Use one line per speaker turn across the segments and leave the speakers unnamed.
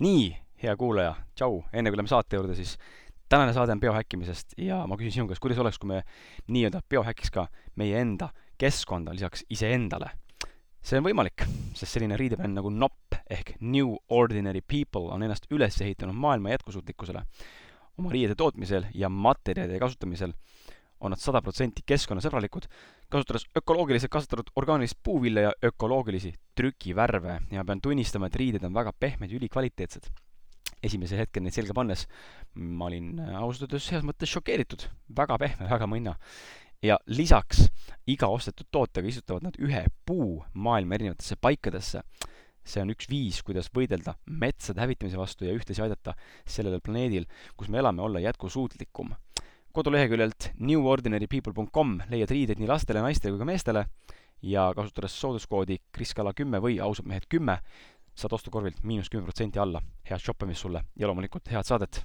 nii, hea kuulaja, tšau, enne kui läheme saate juurde, siis tänane saade on biohäkkimisest ja ma küsin sinu käest, kuidas oleks, kui me nii-öelda biohäkiks ka meie enda keskkonda lisaks iseendale. see on võimalik, sest selline riidebänd nagu NOP ehk New Ordinary People on ennast üles ehitanud maailma jätkusuutlikkusele. oma riiede tootmisel ja materjalide kasutamisel on nad sada protsenti keskkonnasõbralikud, kasutades ökoloogiliselt kasvatatud orgaanilist puuvilja ja ökoloogilisi trükivärve ja pean tunnistama, et riided on väga pehmed ja ülikvaliteetsed. esimesel hetkel neid selga pannes ma olin ausalt öeldes heas mõttes šokeeritud, väga pehme, väga mõnna. ja lisaks iga ostetud tootega istutavad nad ühe puu maailma erinevatesse paikadesse see on üks viis, kuidas võidelda metsade hävitamise vastu ja ühtlasi aidata sellel planeedil, kus me elame, olla jätkusuutlikum koduleheküljelt newordinarypeople.com leiad riideid nii lastele, naistele kui ka meestele ja kasutades sooduskoodi kriskala kümme või ausad mehed kümme, saad ostukorvilt miinus kümme protsenti alla. head shoppamist sulle ja loomulikult head saadet!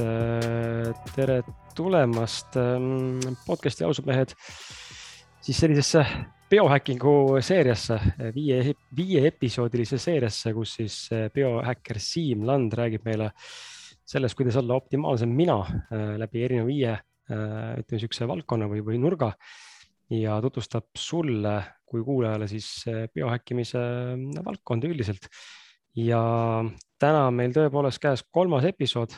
Tere tulemast ähm, podcast'i ausad mehed siis sellisesse biohackingu seeriasse, viie, viie episoodilise seeriasse, kus siis äh, biohäkker Siim Land räägib meile sellest, kuidas olla optimaalsem mina äh, läbi erineva viie, ütleme niisuguse valdkonna või, või nurga ja tutvustab sulle kui kuulajale siis biohäkkimise valdkonda üldiselt. ja täna meil tõepoolest käes kolmas episood.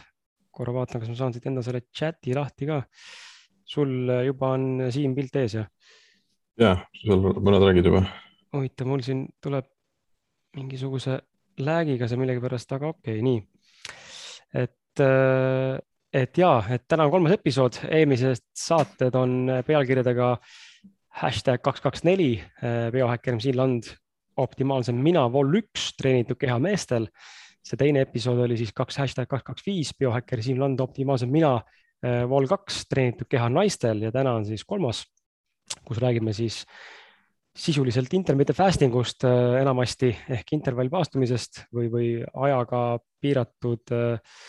Korra vaatan, kas ma saan siit enda selle chati lahti ka. sul juba on Siim pilt ees ja?
ja, seal mõned räägid juba.
huvitav, mul siin tuleb mingisuguse lag'iga see millegipärast, aga okei okay,, nii. et, äh, et ja, et täna on kolmas episood, eelmised saated on pealkirjadega hashtag kaks, kaks, neli, äh, biohäkker Siim Land, optimaalsem mina, vol üks, treenitud keha meestel see teine episood oli siis kaks hashtag kaks, kaks, viis, biohäkker Siim Land, optimaalsem mina, äh, Vol kaks, treenitud keha naistel ja täna on siis kolmas, kus räägime siis sisuliselt intermittent fasting ust äh, enamasti ehk intervallpaastumisest või, või ajaga piiratud, äh,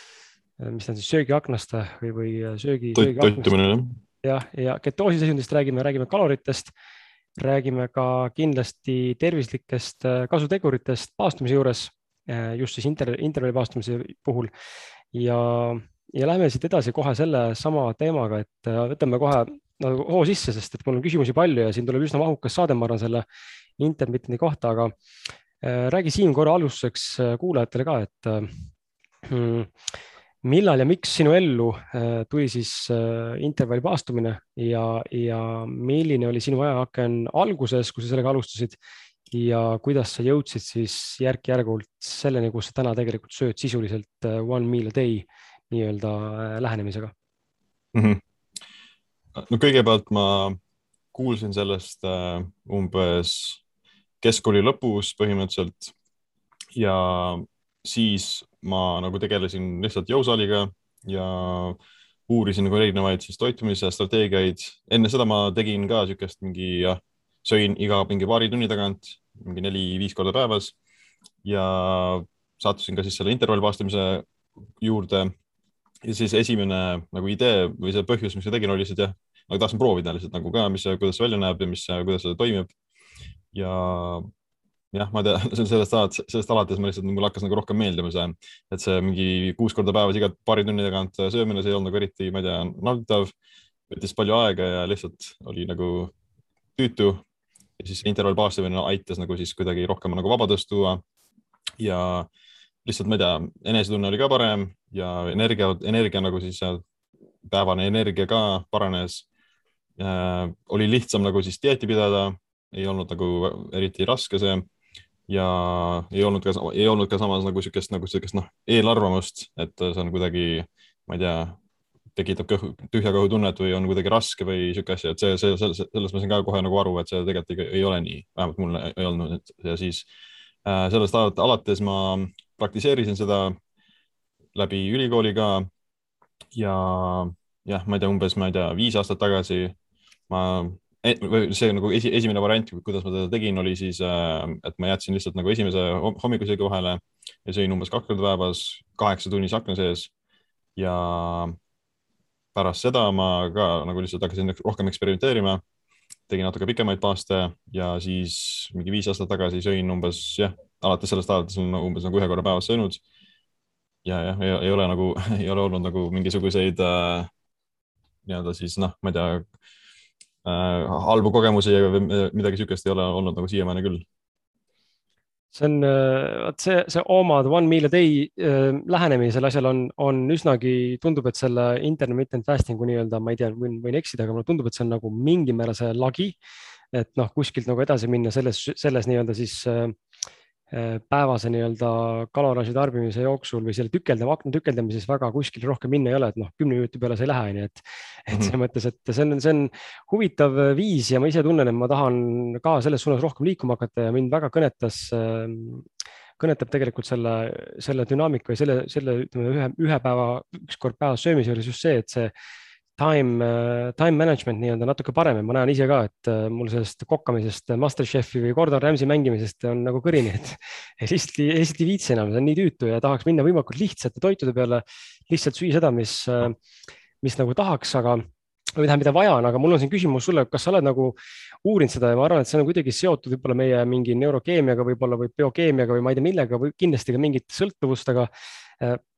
mis ta on siis söögiaknast või, või söögi.
toitumine jah.
jah, ja ketoosi seisundist räägime, räägime kaloritest, räägime ka kindlasti tervislikest kasuteguritest paastumise juures just siis inter, intervalli paastumise puhul. ja, ja lähme siit edasi kohe selle sama teemaga, et äh, võtame kohe nagu hoo sisse, sest et mul on küsimusi palju ja siin tuleb üsna mahukas saade, ma arvan, selle intermitent'i kohta, aga äh, räägi Siim korra alustuseks kuulajatele ka, et hmm, millal ja miks sinu ellu tuli siis intervalli paastumine ja, ja milline oli sinu ajaaken alguses, kui sa sellega alustasid ja kuidas sa jõudsid siis järk-järgult selleni, kus sa täna tegelikult sööd sisuliselt äh, one meal a day nii-öelda äh, lähenemisega
mm? -hmm. no kõigepealt ma kuulsin sellest äh, umbes keskkooli lõpus põhimõtteliselt ja siis ma nagu tegelesin lihtsalt jõusaaliga ja uurisin nagu erinevaid siis toitumise strateegiaid. enne seda ma tegin ka niisugust mingi sõin iga mingi paari tunni tagant mingi neli-viis korda päevas ja sattusin ka siis selle intervallpaastamise juurde. ja siis esimene nagu idee või see põhjus, miks ma tegin, oli lihtsalt jah, nagu tahtsin proovida lihtsalt nagu ka, mis, kuidas see välja näeb ja mis, kuidas see toimib. ja jah, ma ei tea, sellest alates, sellest alates ma lihtsalt, mulle hakkas nagu rohkem meeldima see, et see mingi kuus korda päevas iga paari tunni tagant söömine, see ei olnud nagu eriti, ma ei tea, nauditav. võttis palju aega ja lihtsalt oli nagu tüütu ja siis intervall baastamine aitas nagu siis kuidagi rohkem nagu vabadust tuua. ja lihtsalt, ma ei tea, enesetunne oli ka parem ja energia, energia nagu siis päevane energia ka paranes äh,. oli lihtsam nagu siis dieeti pidada, ei olnud nagu eriti raske see ja ei olnud ka, ei olnud ka samas nagu niisugust, nagu niisugust noh, eelarvamust, et see on kuidagi, ma ei tea, tekitab kõhu, tühja kõhu tunnet või on kuidagi raske või niisugune asi, et see, see, selles, selles ma sain ka kohe nagu aru, et see tegelikult ei, ei ole nii, vähemalt mul ei olnud ja siis äh, sellest alates ma praktiseerisin seda läbi ülikooli ka. ja jah, ma ei tea, umbes, ma ei tea, viis aastat tagasi ma, e-, või see nagu esi, esimene variant, kuidas ma teda tegin, oli siis, et ma jätsin lihtsalt nagu esimese hommikusöögi vahele ja sõin umbes kaks korda päevas kaheksa tunnise akna sees. ja pärast seda ma ka nagu lihtsalt hakkasin rohkem eksperimenteerima tegin natuke pikemaid paaste ja siis mingi viis aastat tagasi sõin umbes jah, alates sellest alates olen umbes nagu ühe korra päevas söönud. ja jah, ei ole nagu, ei ole olnud nagu mingisuguseid äh, nii-öelda siis noh, ma ei tea äh,, halbu kogemusi või midagi sihukest ei ole olnud nagu siiamaani küll
see on, äh, vot see, see omad one meal a day äh, lähenemine sellele asjale on, on üsnagi, tundub, et selle intermittent fasting'u nii-öelda, ma ei tea, võin, võin eksida, aga mulle tundub, et see on nagu mingil määral see lagi. et noh, kuskilt nagu edasi minna selles, selles nii-öelda siis Äh, päevase nii-öelda kaloraaži tarbimise jooksul või selle tükeldama, akna tükeldamises väga kuskil rohkem minna ei ole, et noh, kümne minuti peale sa ei lähe, onju, et. et selles mm -hmm. mõttes, et see on, see on huvitav viis ja ma ise tunnen, et ma tahan ka selles suunas rohkem liikuma hakata ja mind väga kõnetas äh, kõnetab tegelikult selle, selle dünaamika või selle, selle ütleme ühe, ühe päeva, üks kord päevas söömise juures just see, et see time, äh, time management nii-öelda natuke parem ja ma näen ise ka, et äh, mul sellest kokkamisest, Masterchefi või Gordon Ramsay mängimisest on nagu kõrini, et lihtsalt, lihtsalt ei viitsi enam, see on nii tüütu ja tahaks minna võimalikult lihtsate toitude peale, lihtsalt süüa seda, mis, äh, mis nagu tahaks, aga või tähendab, mida vaja on, aga mul on siin küsimus sulle, kas sa oled nagu uurinud seda ja ma arvan, et see on kuidagi seotud võib-olla meie mingi neurokeemiaga võib-olla või biokeemiaga või ma ei tea millega või kindlasti ka mingite sõltuvustega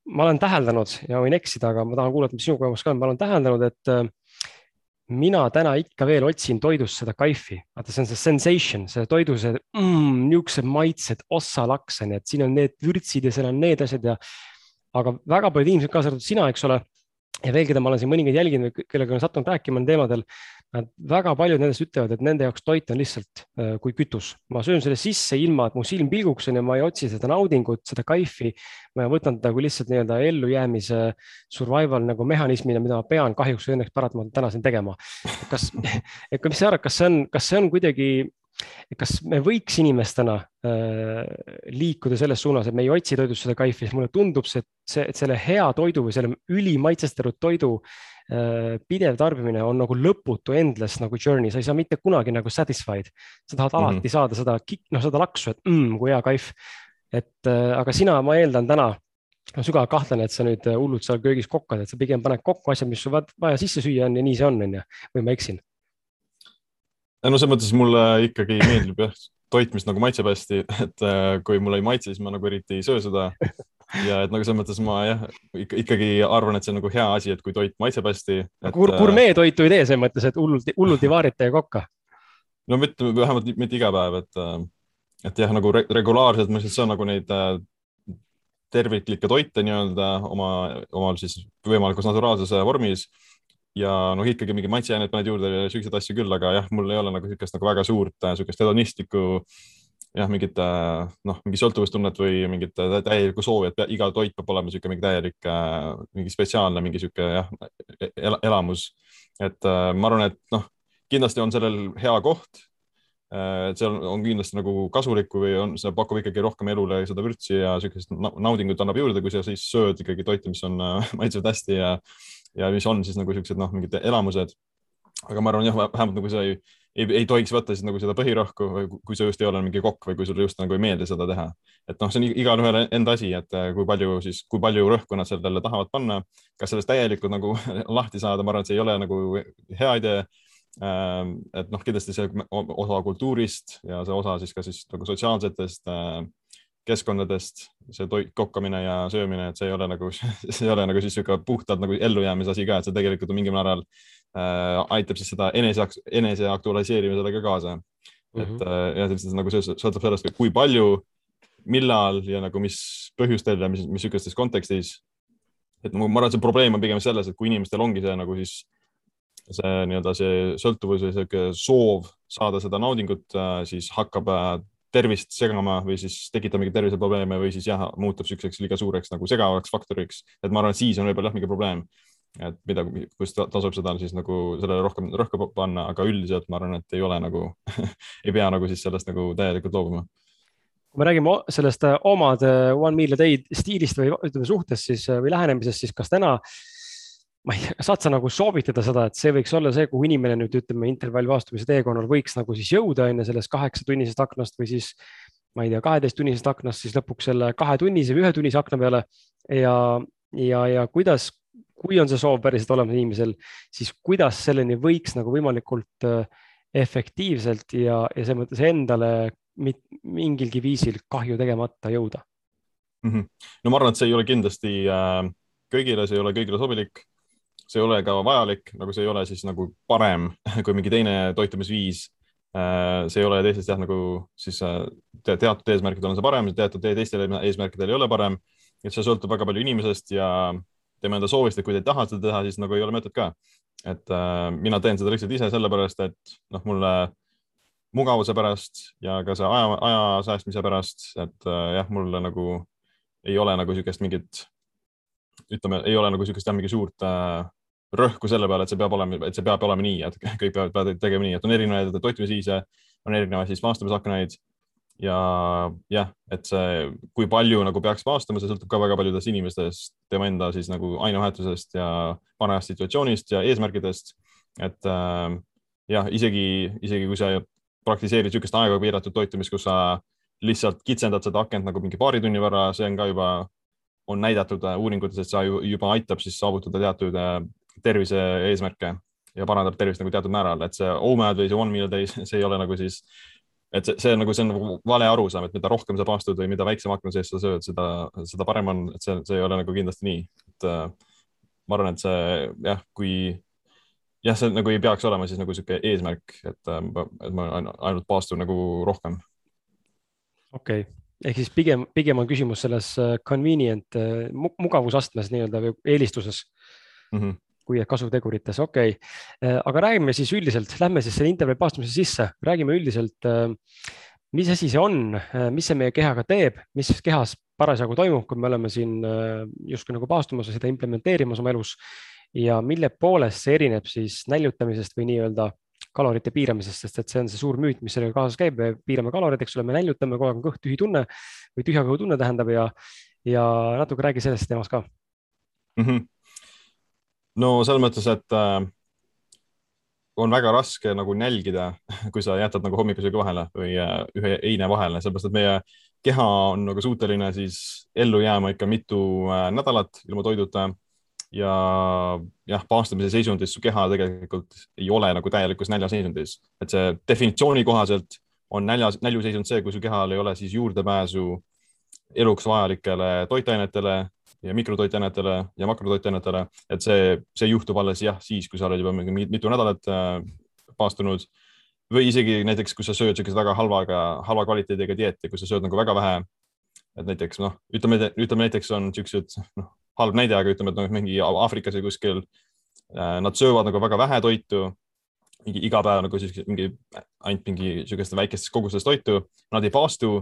ma olen täheldanud ja võin eksida, aga ma tahan kuulata, mis sinu kogemus ka on, ma olen täheldanud, et äh, mina täna ikka veel otsin toidust seda kaifi, vaata, see on see sensation, see toidu, see mm, niisugused maitsed, ossalaks on ju, et siin on need vürtsid ja seal on need asjad ja. aga väga paljud inimesed, kaasa arvatud sina, eks ole. Ja veel, keda ma olen siin mõningaid jälginud, kellega olen sattunud rääkima teemadel Nad väga paljud nendest ütlevad, et nende jaoks toit on lihtsalt äh, kui kütus. ma söön selle sisse ilma, et mu silm pilguks on ja ma ei otsi seda naudingut, seda kaifi. ma võtan teda kui lihtsalt nii-öelda ellujäämise survival nagu mehhanismina, mida ma pean kahjuks või õnneks paratamatult täna siin tegema. kas, et mis sa arvad, kas see on, kas see on kuidagi kas me võiks inimestena äh, liikuda selles suunas, et me ei otsi toidust seda kaifi, siis mulle tundub see, see, et selle hea toidu või selle ülimaitsestatud toidu Äh, pidev tarbimine on nagu lõputu endless nagu journey, sa ei saa mitte kunagi nagu satisfied. sa tahad mm -hmm. alati saada seda, noh, seda laksu, et mm, kui hea kaif. et äh, aga sina, ma eeldan täna, ma sügavalt kahtlen, et sa nüüd hullult seal köögis kokkad, et sa pigem paned kokku asjad, mis sul vaja sisse süüa on ja nii see on, on ju, või ma eksin?
No selles mõttes mulle ikkagi meeldib jah, toit, mis nagu maitseb hästi, et kui mulle ei maitse, siis ma nagu eriti ei söö seda ja et nagu selles mõttes ma jah, ikkagi arvan, et see on nagu hea asi, et kui toit maitseb hästi et....
Kur, gurmeetoitu ei tee selles mõttes, et hullult, hullult ei vaarita ja kokka?
no mitte, vähemalt mitte iga päev, et, et jah, nagu re regulaarselt ma lihtsalt söön nagu neid äh, terviklikke toite nii-öelda oma, omal siis võimalikus naturaalses vormis ja noh, ikkagi mingi maitseainet paned juurde ja siukseid asju küll, aga jah, mul ei ole nagu siukest nagu väga suurt äh, siukest hedonistlikku äh, jah, mingit noh, mingi sõltuvustunnet või mingit täielikku soovi, et iga toit peab olema niisugune mingi täielik, mingi spetsiaalne, mingi niisugune jah el, elamus. et ma arvan, et noh, kindlasti on sellel hea koht. et seal on kindlasti nagu kasulikku või on, see pakub ikkagi rohkem elule seda vürtsi ja niisugust naudingut annab juurde, kui sa siis sööd ikkagi toite, mis on maitsevad hästi ja, ja mis on siis nagu niisugused noh, mingid elamused. aga ma arvan jah, vähemalt nagu sa ei ei, ei tohiks võtta siis nagu seda põhirõhku, kui sa just ei ole mingi kokk või kui sulle just nagu ei meeldi seda teha. et noh, see on igalühel enda asi, et äh, kui palju siis, kui palju rõhku nad sellele tahavad panna, kas sellest täielikult nagu lahti saada, ma arvan, et see ei ole nagu hea idee. Ähm, et noh, kindlasti see osa kultuurist ja see osa siis ka siis nagu sotsiaalsetest äh, keskkondadest, see toit, kokkamine ja söömine, et see ei ole nagu, see ei ole nagu siis niisugune puhtalt nagu ellujäämise asi ka, et see tegelikult on mingil määral äh, aitab siis seda enese, enese aktualiseerimisele ka kaasa mm. -hmm. et mhm. äh, jah, lihtsalt nagu see sõltub sellest, kui palju, millal ja nagu mis põhjustel ja mis, missugustes kontekstis. et ma arvan, et see probleem on pigem selles, et kui inimestel ongi see nagu siis see nii-öelda see sõltuvus või sihuke soov saada seda naudingut, äh, siis hakkab äh, tervist segama või siis tekitab mingeid terviseprobleeme või siis jah, muutub niisuguseks liiga suureks nagu segavaks faktoriks, et ma arvan, et siis on võib-olla jah mingi probleem et mida, kus tasub seda siis nagu sellele rohkem rõhku panna, aga üldiselt ma arvan, et ei ole nagu ei pea nagu siis sellest nagu täielikult loobuma.
kui me räägime sellest äh, omad äh, One Meal a Day stiilist või ütleme suhtest siis äh, või lähenemisest, siis kas täna ma ei tea, saad sa nagu soovitada seda, et see võiks olla see, kuhu inimene nüüd ütleme intervallvaastumise teekonnal võiks nagu siis jõuda enne sellest kaheksatunnisest aknast või siis ma ei tea, kaheteisttunnisest aknast siis lõpuks selle kahetunnise või ühetunnise akna peale ja, ja, ja kuidas, kui on see soov päriselt olemas inimesel, siis kuidas selleni võiks nagu võimalikult äh, efektiivselt ja, ja selles mõttes endale mingilgi viisil kahju tegemata jõuda
mm? -hmm. no ma arvan, et see ei ole kindlasti äh, kõigile, see ei ole kõigile sobilik see ei ole ka vajalik, nagu see ei ole siis nagu parem kui mingi teine toitumisviis. Äh, see ei ole teistest jah, nagu siis äh, teatud eesmärkidel on see parem, teatud teistel eesmärkidel ei ole parem. et see sõltub väga palju inimesest ja tema enda soovist, et kui te ei taha seda teha, siis nagu ei ole mõtet ka. et äh, mina teen seda lihtsalt ise sellepärast, et noh, mulle mugavuse pärast ja ka see aja, aja säästmise pärast, et äh, jah, mulle nagu ei ole nagu niisugust mingit ütleme, ei ole nagu niisugust jah, mingi suurt äh, rõhku selle peale, et see peab olema, et see peab olema nii, et kõik peavad, peavad tegema nii, et on erinevaid toitumisviise, on erinevaid siis maastumisaknaid ja jah, et see, kui palju nagu peaks maastuma, see sõltub ka väga paljudest inimestest, tema enda siis nagu ainevahetusest ja parajast situatsioonist ja eesmärkidest. et äh, jah, isegi, isegi kui sa praktiseerid niisugust aega piiratud toitumist, kus sa lihtsalt kitsendad seda akent nagu mingi paari tunni võrra, see on ka juba on näidatud äh, uuringutes, et see juba aitab siis saavutada teatud äh, tervise eesmärke ja parandab tervist nagu teatud määral, et see OMAD või see one meal day, see ei ole nagu siis, et see, see on nagu, see on nagu vale arusaam, et mida rohkem sa paastud või mida väiksema akna sees sa sööd, seda, seda parem on, et see, see ei ole nagu kindlasti nii, et äh, ma arvan, et see jah, kui jah, see nagu ei peaks olema siis nagu niisugune eesmärk, et ma ainult paastun nagu rohkem.
okei okay ehk siis pigem, pigem on küsimus selles äh, convenient äh, mugavusastmes nii-öelda või eelistuses. Mm. -hmm kui kasutegurites, okei. Okay.. Äh, aga räägime siis üldiselt, lähme siis selle intervalli paastumise sisse, räägime üldiselt, mis asi see on, mis see meie kehaga teeb, mis kehas parasjagu toimub, kui me oleme siin justkui nagu paastumas ja seda implementeerimas oma elus. Ja mille poolest see erineb siis näljutamisest või nii-öelda kalorite piiramisest, sest et see on see suur müüt, mis sellega kaasas käib, me piirame kaloreid, eks ole, me näljutame, kogu aeg on kõht tühi tunne või tühja kõhu tunne tähendab ja, ja natuke räägi sellest teemast ka
mm. -hmm. no selles mõttes, et äh, on väga raske nagu nälgida, kui sa jätad nagu hommikusöögi vahele või äh, ühe eine vahele, sellepärast et meie keha on nagu suuteline siis ellu jääma ikka mitu äh, nädalat ilma toiduta ja jah, paastamise seisundis su keha tegelikult ei ole nagu täielikus näljaseisundis, et see definitsiooni kohaselt on näljas, näljuseisund see, kui su kehal ei ole siis juurdepääsu eluks vajalikele toitainetele ja mikrotoitainetele ja makrotoitainetele, et see, see juhtub alles jah, siis, kui sa oled juba mitu nädalat äh, paastunud. Või isegi näiteks, kui sa sööd niisuguse väga halvaga, halva kvaliteediga dieeti, kus sa sööd nagu väga vähe. et näiteks noh, ütleme, ütleme näiteks on niisugused noh, halb näide, aga ütleme, et noh, mingi Aafrikas või kuskil äh, nad söövad nagu väga vähe toitu, mingi iga päev nagu siis mingi ainult mingi niisugustes väikestes kogustes toitu, nad ei paastu,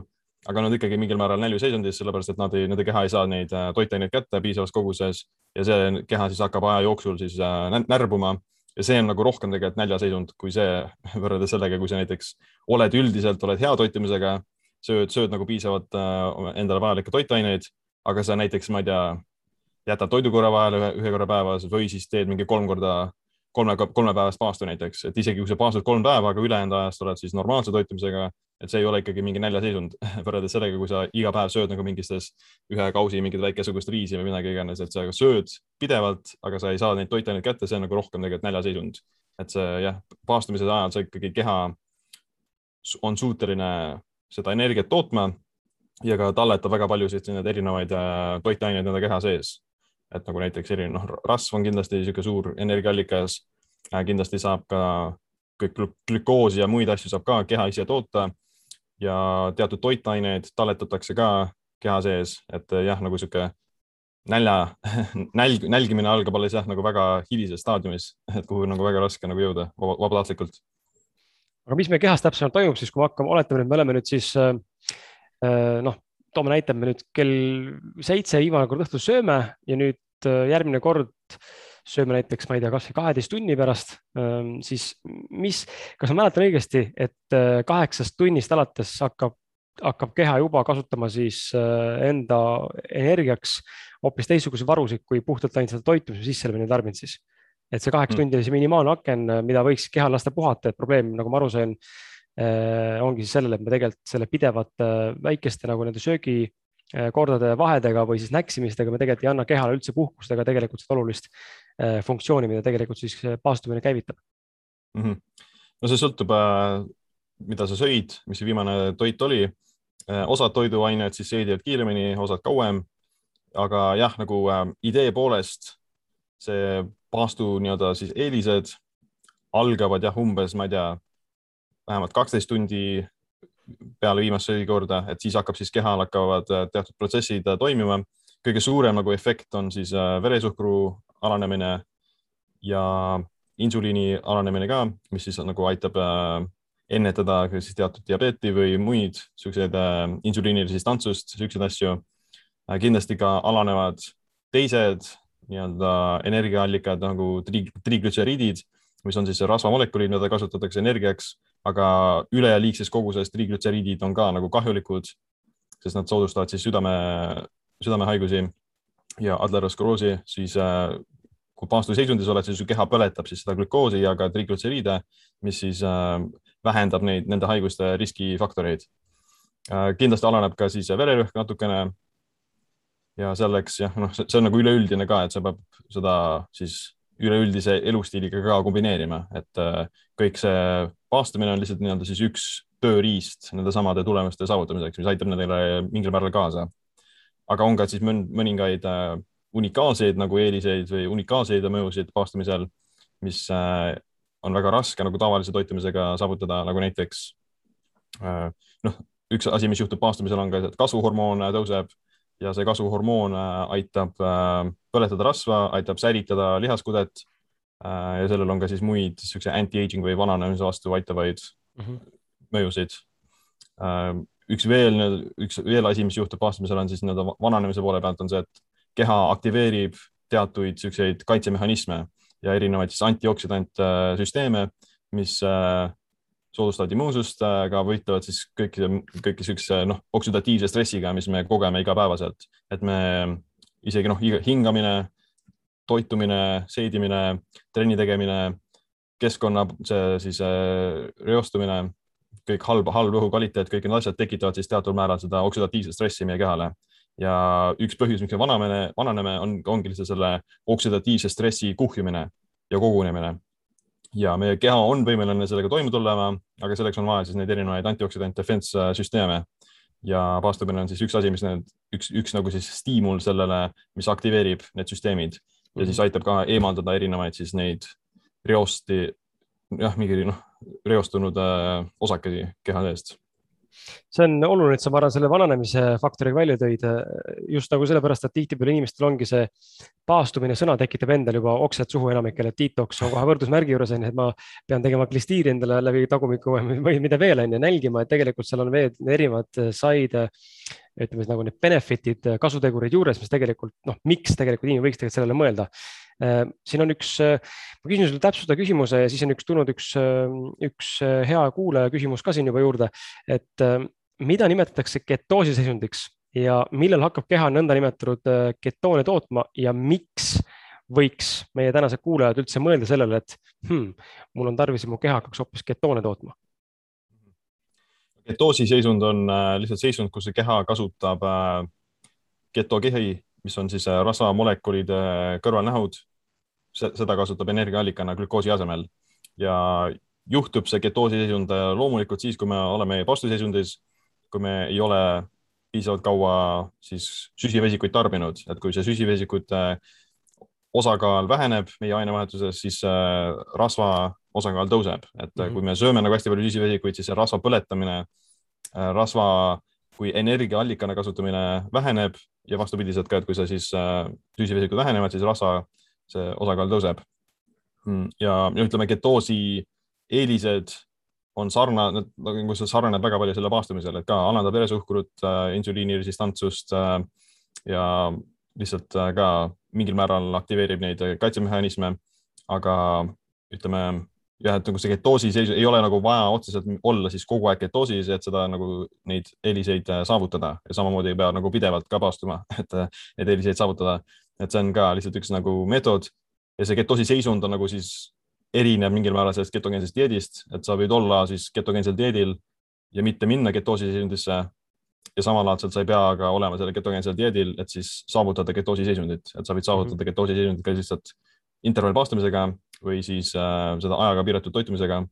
aga nad ikkagi mingil määral näljuseisundis, sellepärast et nad ei, nende keha ei saa neid äh, toitaineid kätte piisavas koguses ja see keha siis hakkab aja jooksul siis äh, närbuma. Ja see on nagu rohkem tegelikult näljaseisund kui see võrreldes sellega, kui sa näiteks oled üldiselt, oled hea toitumisega, sööd, sööd nagu piisavalt endale vajalikke toitaineid, aga sa näiteks, ma ei tea, jätad toidukorra vahele ühe, ühe korra päevas või siis teed mingi kolm korda, kolme, kolmepäevast paastu näiteks, et isegi kui sa paastud kolm päeva, aga ülejäänud ajast oled siis normaalse toitumisega, et see ei ole ikkagi mingi näljaseisund võrreldes sellega, kui sa iga päev sööd nagu mingistes ühe kausi mingit väikesugust riisi või midagi iganes, et sa sööd pidevalt, aga sa ei saa neid toitaineid kätte, see on nagu rohkem tegelikult näljaseisund. et see jah, paastumise ajal see ikkagi keha on suuteline seda energiat tootma ja ka talletab väga paljusid erinevaid äh, toitaineid enda keha sees et nagu näiteks erinev, noh, rasv on kindlasti niisugune suur energiaallikas. kindlasti saab ka kõik glükoosi ja muid asju saab ka keha ise toota ja teatud toitaineid talletatakse ka keha sees, et jah, nagu niisugune nälja, nälg, nälgimine algab alles jah, nagu väga hilises staadiumis, et kuhu nagu väga raske nagu jõuda vabatahtlikult.
aga mis meie kehas täpsemalt toimub siis, kui me hakkame, oletame, et me oleme nüüd siis äh, äh noh, toome näite, me nüüd kell seitse viimane kord õhtul sööme ja nüüd äh, järgmine kord sööme näiteks, ma ei tea, kasvõi kaheteist tunni pärast, ähm, siis mis, kas ma mäletan õigesti, et äh, kaheksast tunnist alates hakkab hakkab keha juba kasutama siis enda energiaks hoopis teistsuguseid varusid kui puhtalt ainult seda toitumise sisseelamine tarbimine siis. et see kaheksa mm. tundi oli see minimaalne aken, mida võiks kehal lasta puhata, et probleem, nagu ma aru sain ongi siis sellele, et me tegelikult selle pidevate väikeste nagu nende söögikordade vahedega või siis näksimistega me tegelikult ei anna kehale üldse puhkust ega tegelikult seda olulist funktsiooni, mida tegelikult siis paastumine käivitab
mm. -hmm. no see sõltub äh mida sa sõid, mis see viimane toit oli. Äh, osad toiduained siis seedivad kiiremini, osad kauem. aga jah, nagu äh, idee poolest see paastu nii-öelda siis eelised algavad jah, umbes, ma ei tea, vähemalt kaksteist tundi peale viimast söögikorda, et siis hakkab siis kehal hakkavad äh, teatud protsessid äh, toimima. kõige suurem nagu efekt on siis veresuhkru alanemine ja insuliini alanemine ka, mis siis nagu aitab ennetada siis teatud diabeeti või muid siukseid äh, insuliiniresistantsust, siukseid asju äh,. kindlasti ka alanevad teised nii-öelda energiaallikad nagu tri triglütseriidid, mis on siis rasvamolekulid, mida kasutatakse energiaks, aga üleliigses koguses triglütseriidid on ka nagu kahjulikud, sest nad soodustavad siis südame, südamehaigusi ja atleroskleroosi, siis äh, kui paastuseisundis oled, siis su keha põletab siis seda glükoosi ja ka triglütseriide, mis siis äh, vähendab neid, nende haiguste riskifaktoreid. Äh, kindlasti alaneb ka siis vererõhk natukene. ja selleks jah, noh, see on nagu üleüldine ka, et sa peab seda siis üleüldise elustiiliga ka kombineerima, et äh, kõik see paastumine on lihtsalt nii-öelda siis üks tööriist nende samade tulemuste saavutamiseks, mis aitab nendele mingil määral kaasa. aga on ka siis mõningaid äh, unikaalseid nagu eeliseid või unikaalseid mõjusid paastumisel, mis on väga raske nagu tavalise toitumisega saavutada, nagu näiteks äh, noh, üks asi, mis juhtub paastumisel, on ka, et kasvuhormoon tõuseb ja see kasvuhormoon äh, aitab äh, põletada rasva, aitab säilitada lihaskudet. ja sellel on ka siis muid siukse anti-aging või vananemise vastu aitavaid mm -hmm. mõjusid. üks veel, üks veel asi, mis juhtub paastumisel, on siis nii-öelda vananemise poole pealt on see, et keha aktiveerib teatuid siukseid kaitsemehhanisme ja erinevaid siis antioksidantsüsteeme, mis äh, soodustavad immuunsust, aga äh, võitlevad siis kõiki, kõiki siukse noh, oksüdatiivse stressiga, mis me kogeme igapäevaselt, et me isegi noh, hingamine, toitumine, seedimine, trenni tegemine, keskkonna see siis äh, reostumine, kõik halb, halb õhu kvaliteet, kõik need asjad tekitavad siis teatud määral seda oksüdatiivset stressi meie kehale ja üks põhjus, miks me vananeme, vananeme, on, ongi lihtsalt selle oksidatiivse stressi kuhjumine ja kogunemine. ja meie keha on võimeline sellega toime tulema, aga selleks on vaja siis neid erinevaid antioksidant defense süsteeme ja paastumine on siis üks asi, mis need, üks, üks nagu siis stiimul sellele, mis aktiveerib need süsteemid ja siis mhm. aitab ka eemaldada erinevaid siis neid reosti, jah, mingi noh, reostunud äh, osakesi keha seest
see on oluline, et sa, ma arvan, selle vananemise faktoriga välja tõid just nagu sellepärast, et tihtipeale inimestel ongi see paastumine, sõna tekitab endal juba oksed suhu enamikele, et detox on kohe võrdusmärgi juures onju, et ma pean tegema klistiiri endale läbi tagumiku või mida veel onju, nälgima, et tegelikult seal on veel erinevad said ütleme siis nagu need benefit'id, kasutegurid juures, mis tegelikult noh, miks tegelikult inimene võiks tegelikult sellele mõelda Äh, siin on üks, äh, ma küsin sulle täpsustava küsimuse ja siis on üks tulnud üks, äh, üks hea kuulaja küsimus ka siin juba juurde, et mida nimetatakse ketoosi seisundiks ja millal hakkab keha nõndanimetatud ketoone tootma ja miks võiks meie tänased kuulajad üldse mõelda sellele, et hmm, mul on tarvis, et mu keha hakkaks hoopis ketoone tootma?
Ketoosi seisund on lihtsalt seisund, kus keha kasutab ketokehi mis on siis äh, rasvamolekulide kõrvalnähud. seda kasutab energiaallikana glükoosi asemel ja juhtub see ketoosi seisund äh, loomulikult siis, kui me oleme pastuseisundis, kui me ei ole piisavalt kaua siis süsivesikuid tarbinud, et kui see süsivesikute osakaal väheneb meie ainevahetuses, siis äh, rasva osakaal tõuseb, et mm -hmm. kui me sööme nagu hästi palju süsivesikuid, siis see rasva põletamine, rasva kui energiaallikana kasutamine väheneb ja vastupidiselt ka, et kui sa siis äh, süsivesikud vähenevad, siis rasva see osakaal tõuseb. Hmm, ja ütleme, ketoosi eelised on sarnane, nagu see sarnaneb väga palju selle paastumisele, et ka alandab veresuhkrut äh,, insuliiniresistantsust äh, ja lihtsalt äh, ka mingil määral aktiveerib neid kaitsemehhanisme. aga ütleme, jah, et nagu see ketoosi seis ei ole nagu vaja otseselt olla siis kogu aeg ketoosis, et seda nagu neid eeliseid äh, saavutada. Ja samamoodi ei pea nagu pidevalt ka paastuma, et äh, neid eeliseid saavutada. et see on ka lihtsalt üks nagu meetod. Ja see ketoosi seisund on nagu siis erineb mingil määral sellest ketogeensest dieedist, et sa võid olla siis ketogeensel dieedil ja mitte minna ketoosi seisundisse. Ja samalaadselt sa ei pea ka olema sellel ketogeensel dieedil, et siis saavutada ketoosi seisundit, et sa võid saavutada mm -hmm. ketoosi seisundit ka lihtsalt intervallpaastamisega või siis äh, seda ajaga piiratud toitumisega.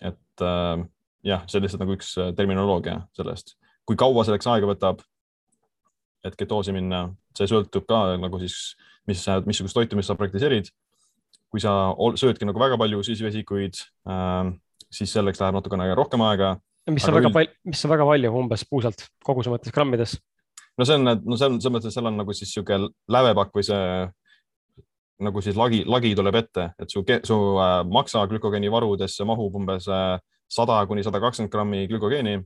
et äh, jah, see on lihtsalt nagu üks äh, terminoloogia sellest, kui kaua selleks aega võtab, et ketoosi minna, see sõltub ka nagu siis, mis, missugust toitumist sa praktiseerid. kui sa söödki nagu väga palju süsivesikuid äh,, siis selleks läheb natukene rohkem aega.
mis on väga palju, mis on väga palju umbes puusalt koguse mõttes grammides?
no see on, no see on selles mõttes, seal on nagu siis niisugune lävepakk või see nagu siis lagi, lagi tuleb ette, et su, su äh, maksa glükogeeni varudesse mahub umbes äh, sada kuni sada kakskümmend grammi glükogeeni.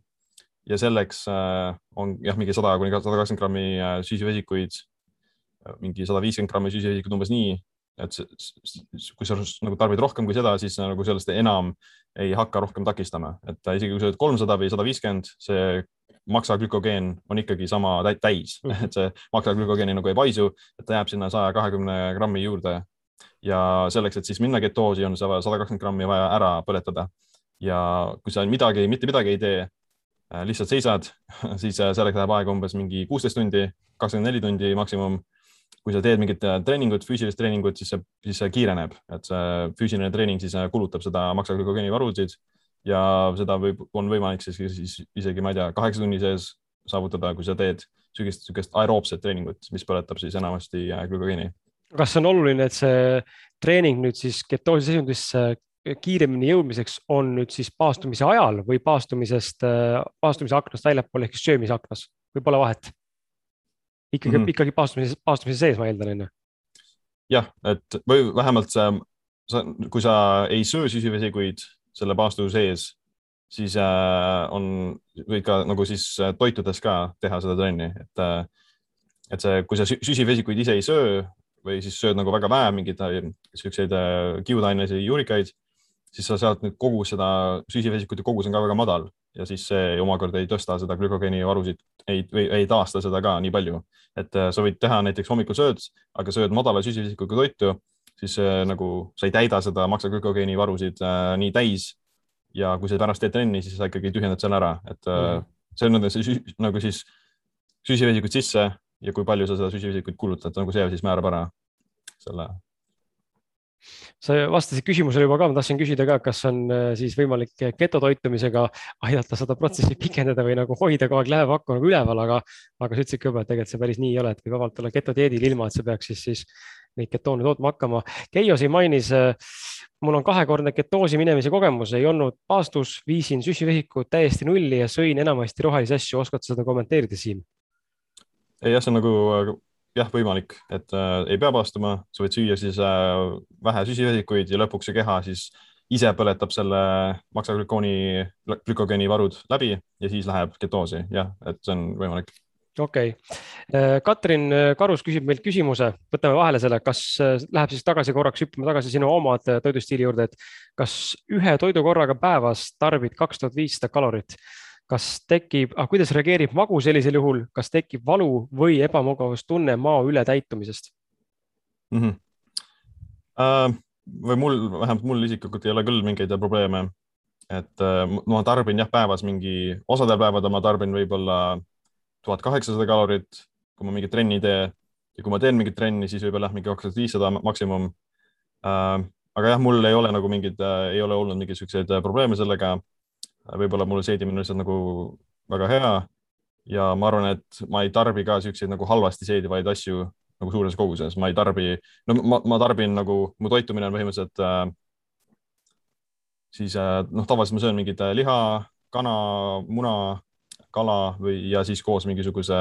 Ja selleks äh, on jah, mingi sada kuni sada kakskümmend grammi süsivesikuid, mingi sada viiskümmend grammi süsivesikuid umbes nii, et kui sa nagu tarbid rohkem kui seda, siis nagu sellest enam ei hakka rohkem takistama, et isegi kui sa oled kolmsada või sada viiskümmend, see maksaglükogeen on ikkagi sama täis mm, -hmm. et see maksaglükogeeni nagu ei paisu, et ta jääb sinna saja kahekümne grammi juurde. ja selleks, et siis minna ketoosi, on seda sada kakskümmend grammi vaja ära põletada. ja kui sa midagi, mitte midagi ei tee, äh, lihtsalt seisad, siis äh, selleks läheb aega umbes mingi kuusteist tundi, kakskümmend neli tundi maksimum. kui sa teed mingit äh, treeningut, füüsilist treeningut, siis see, siis see kiireneb, et see füüsiline treening siis kulutab seda maksaglükogeeni varusid ja seda võib, on võimalik siis, siis isegi, ma ei tea, kaheksa tunni sees saavutada, kui sa teed sügist, niisugust aeroobset treeningut, mis põletab siis enamasti äh, glükogeeni.
kas on oluline, et see treening nüüd siis ketoosi seisundisse kiiremini jõudmiseks on nüüd siis paastumise ajal või paastumisest, äh, paastumise aknast väljapool ehk siis söömise aknas või pole vahet? ikkagi mm, -hmm. ikkagi paastumise, paastumise sees, ma eeldan, on ju?
jah, et või vähemalt sa, sa, kui sa ei söö süsivesikuid selle paastu sees, siis äh, on, võid ka nagu siis äh, toitudes ka teha seda trenni, et, äh, et see, kui sa süsivesikuid ise ei söö või siis sööd nagu väga vähe mingeid siukseid kiudainelisi juurikaid, siis sa sealt nüüd kogus seda süsivesikute kogus on ka väga madal ja siis see omakorda ei tõsta seda glükogeeni varusid, ei, ei taasta seda ka nii palju. et sa võid teha näiteks hommikul sööd, aga sööd madala süsivesikuga toitu siis äh, nagu sa ei täida seda maksaglükogeeni varusid äh, nii täis. ja kui sa pärast teed trenni, siis sa ikkagi tühjendad selle ära, et äh, mm. see on see, nagu siis süsivesikud sisse ja kui palju sa seda süsivesikut kulutad, nagu see siis määrab ära selle
sa vastasid küsimusele juba ka, ma tahtsin küsida ka, kas on siis võimalik getotoitumisega aidata seda protsessi pikendada või nagu hoida kogu aeg lähepakku nagu üleval, aga, aga sa ütlesid ka juba, et tegelikult see päris nii ei ole, et võib vabalt olla getodieedil ilma, et sa peaks siis, siis neid ketoone tootma hakkama. Keijo siin mainis, äh, mul on kahekordne ketoosi minemise kogemus, ei olnud paastus, viisin süsivesikud täiesti nulli ja sõin enamasti rohelisi asju, oskad seda kommenteerida, Siim?
jah, see on nagu jah, võimalik, et äh, ei pea paastuma, sa võid süüa siis äh, vähe süsivesikuid ja lõpuks see keha siis ise põletab selle maksaglükooni, glükogeeni varud läbi ja siis läheb ketoosi, jah, et see on võimalik
okei okay., Katrin Karus küsib meilt küsimuse, võtame vahele selle, kas äh, läheb siis tagasi korraks, hüppame tagasi sinu omad äh, toidustiili juurde, et kas ühe toidu korraga päevas tarbid kaks tuhat viissada kalorit kas tekib ah,, kuidas reageerib magu sellisel juhul, kas tekib valu või ebamugavustunne mao ületäitumisest
mm? -hmm. Uh, või mul, vähemalt mul isiklikult ei ole küll mingeid probleeme. et uh, ma tarbin jah, päevas mingi, osadel päevadel ma tarbin võib-olla tuhat kaheksasada kalorit, kui ma mingit trenni ei tee. Ja kui ma teen mingit trenni, siis võib-olla jah, mingi kaks tuhat viissada maksimum. Uh,. aga jah, mul ei ole nagu mingeid uh,, ei ole olnud mingeid siukseid probleeme sellega. Võib-olla mul seedimine on lihtsalt nagu väga hea. Ja ma arvan, et ma ei tarbi ka siukseid nagu halvasti seedivaid asju nagu suures koguses, ma ei tarbi, no ma, ma tarbin nagu, mu toitumine on põhimõtteliselt äh, siis äh, noh, tavaliselt ma söön mingit äh, liha, kana, muna, kala või, ja siis koos mingisuguse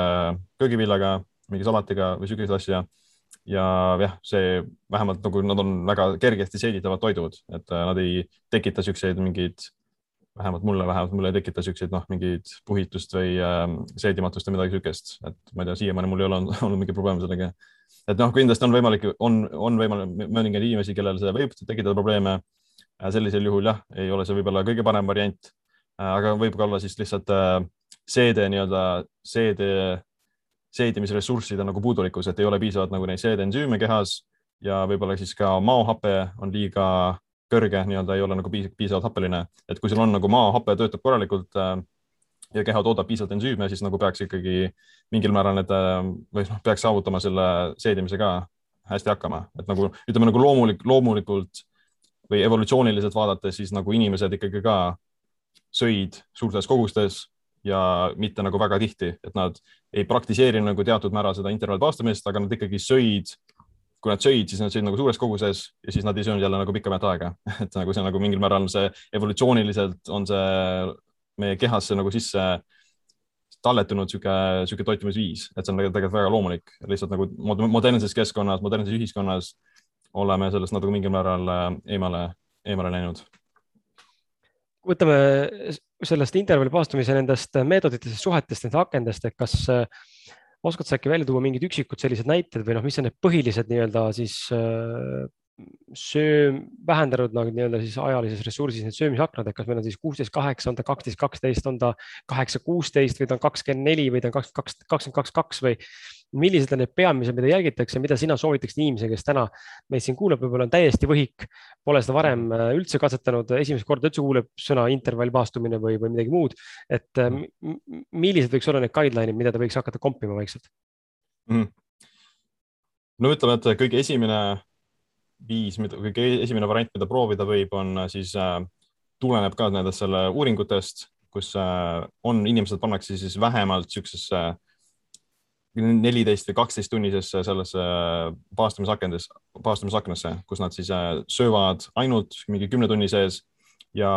köögiviljaga, mingi salatiga või siukseid asju. ja jah, see vähemalt nagu nad on väga kergesti seeditavad toidud, et äh, nad ei tekita siukseid mingeid vähemalt mulle, vähemalt mulle ei tekita siukseid noh, mingeid puhitust või äh, seedimatust või midagi siukest, et ma ei tea, siiamaani mul ei ole olnud, mingit probleemi sellega. et noh, kindlasti on võimalik, on, on võimalik mõningaid inimesi, kellel see võib tekitada probleeme sellisel juhul jah, ei ole see võib-olla kõige parem variant, aga võib ka olla siis lihtsalt seede nii-öelda seede, seedimisressursside nagu puudulikkus, et ei ole piisavalt nagu neid seedensüüme kehas ja võib-olla siis ka maohape on liiga kõrge, nii-öelda ei ole nagu piisavalt happeline, et kui sul on nagu maahape töötab korralikult äh, ja keha toodab piisavalt ensüüme, siis nagu peaks ikkagi mingil määral need äh, või noh, peaks saavutama selle seedimisega hästi hakkama, et nagu ütleme nagu loomulik, loomulikult või evolutsiooniliselt vaadates, siis nagu inimesed ikkagi ka sõid suurtes kogustes ja mitte nagu väga tihti, et nad ei praktiseeri nagu teatud määral seda intervallpaastumist, aga nad ikkagi sõid kui nad sõid, siis nad sõid nagu suures koguses ja siis nad ei söönud jälle nagu pikemat aega, et nagu see nagu mingil määral see evolutsiooniliselt on see meie kehasse nagu sisse talletunud sihuke, sihuke toitumisviis, et see on tegelikult väga loomulik, lihtsalt nagu modernses keskkonnas, modernses ühiskonnas oleme sellest natuke mingil määral äh, eemale, eemale läinud.
võtame sellest intervalli paastumise nendest meetoditest, suhetest, nendest akendest, et kas äh, oskad sa äkki välja tuua mingid üksikud sellised näited või noh, mis on need põhilised nii-öelda siis äh, söö, vähendanud nagu nii-öelda siis ajalises ressursis need söömisaknad, et kas meil on siis kuusteist, kaheksa, on ta kaksteist, kaksteist, on ta kaheksa, kuusteist või ta on kakskümmend neli või ta on kakskümmend kaks, kakskümmend kaks, kaks või millised on need peamised, mida jälgitakse, mida sina soovitaksid inimesele, kes täna meid siin kuulab, võib-olla on täiesti võhik, pole seda varem äh, üldse katsetanud, esimest korda üldse kuuleb sõna intervallpaastumine või, või midagi muud. et äh, millised võiks olla need guideline'id, mida ta võiks hakata kompima vaikselt
mm.? no ütleme, et kõige esimene viis, mida kõige esimene variant, mida proovida võib, on äh, siis äh, tuleneb ka nendest selle uuringutest, kus äh, on, inimesed pannakse siis vähemalt siuksesse äh, neliteist või kaksteist tunnisesse sellesse paastumisakendes, paastumisaknasse, kus nad siis äh, söövad ainult mingi kümne tunni sees ja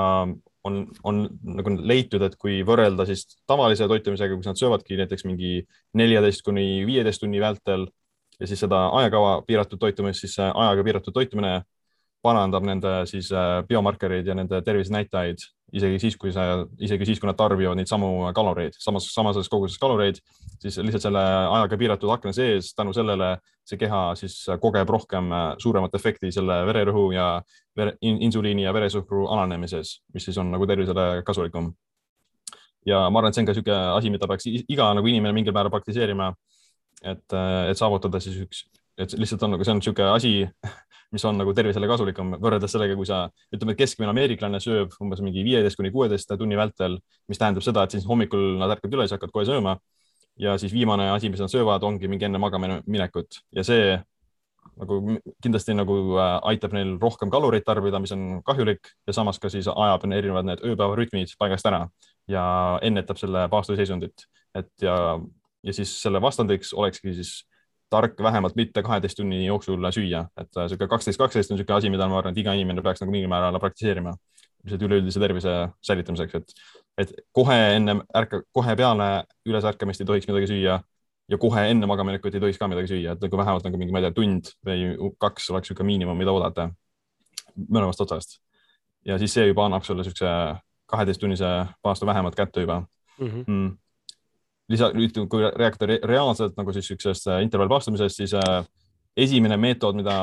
on, on nagu leitud, et kui võrrelda siis tavalise toitumisega, kus nad söövadki näiteks mingi neljateist kuni viieteist tunni vältel ja siis seda ajakava piiratud toitumist, siis ajaga piiratud toitumine parandab nende siis äh, biomarkereid ja nende tervisenäitajaid isegi siis, kui sa, isegi siis, kui nad tarbivad neid samu kaloreid, samas, samases koguses kaloreid, siis lihtsalt selle ajaga piiratud akna sees, tänu sellele see keha siis kogeb rohkem äh, suuremat efekti selle vererõhu ja vere, insuliini ja veresuhkru alanemises, mis siis on nagu tervisele kasulikum. ja ma arvan, et see on ka niisugune asi, mida peaks iga nagu inimene mingil määral praktiseerima. et, äh, et saavutada siis üks, et lihtsalt on nagu, see on niisugune asi mis on nagu tervisele kasulikum võrreldes sellega, kui sa ütleme, et keskmine ameeriklane sööb umbes mingi viieteist kuni kuueteist tunni vältel, mis tähendab seda, et siis hommikul nad ärkavad üles, hakkavad kohe sööma. ja siis viimane asi, mis nad söövad, ongi mingi enne magama minekut ja see nagu kindlasti nagu äh, aitab neil rohkem kaloreid tarbida, mis on kahjulik ja samas ka siis ajab erinevad need ööpäevarütmid paigast ära ja ennetab selle paastuseisundit, et ja, ja siis selle vastandiks olekski siis tark vähemalt mitte kaheteist tunni jooksul süüa, et sihuke kaksteist, kaksteist on niisugune asi, mida ma arvan, et iga inimene peaks nagu mingil määral praktiseerima, lihtsalt üleüldise tervise säilitamiseks, et, et kohe enne ärka, kohe peale ülesärkamist ei tohiks midagi süüa ja kohe enne magaminekut ei tohiks ka midagi süüa, et nagu vähemalt nagu mingi, ma ei tea, tund või kaks oleks niisugune miinimum, mida oodata mõlemast otsast. ja siis see juba annab sulle niisuguse kaheteisttunnise paastu vähemalt kätte juba mm. -hmm. Mm lisa, kui rääkida re reaalselt nagu siis niisugusest äh, intervallpaastumisest, siis äh, esimene meetod, mida,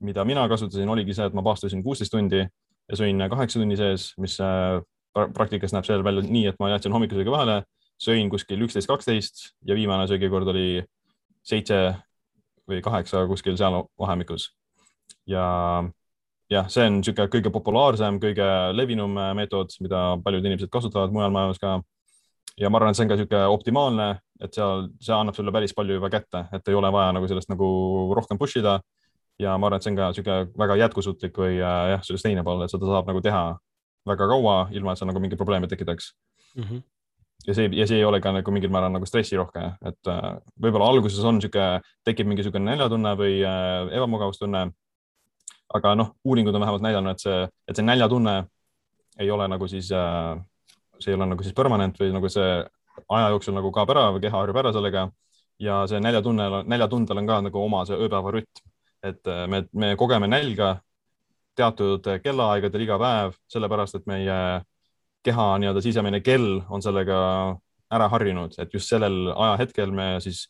mida mina kasutasin, oligi see, et ma paastusin kuusteist tundi ja sõin kaheksa tunni sees, mis äh, praktikas näeb seal välja nii, et ma jätsin hommikusöögi vahele, sõin kuskil üksteist, kaksteist ja viimane söögikord oli seitse või kaheksa kuskil seal vahemikus. ja jah, see on niisugune kõige populaarsem, kõige levinum meetod, mida paljud inimesed kasutavad mujal maailmas ka ja ma arvan, et see on ka niisugune optimaalne, et seal, see annab sulle päris palju juba kätte, et ei ole vaja nagu sellest nagu rohkem push ida. ja ma arvan, et see on ka niisugune väga jätkusuutlik või äh, jah, sustainable, et seda saab nagu teha väga kaua, ilma et see nagu mingeid probleeme tekitaks mm. -hmm. ja see, ja see ei ole ka nagu mingil määral nagu stressirohke, et äh, võib-olla alguses on niisugune, tekib mingisugune näljatunne või äh, ebamugavustunne. aga noh, uuringud on vähemalt näidanud, et see, et see näljatunne ei ole nagu siis äh, see ei ole nagu siis permanent või nagu see aja jooksul nagu kaob ära või keha harjub ära sellega. ja see näljatunne, näljatundel on ka nagu oma see ööpäevarütm, et äh, me, me kogeme nälga teatud kellaaegadel iga päev, sellepärast et meie keha nii-öelda sisemine kell on sellega ära harjunud, et just sellel ajahetkel me siis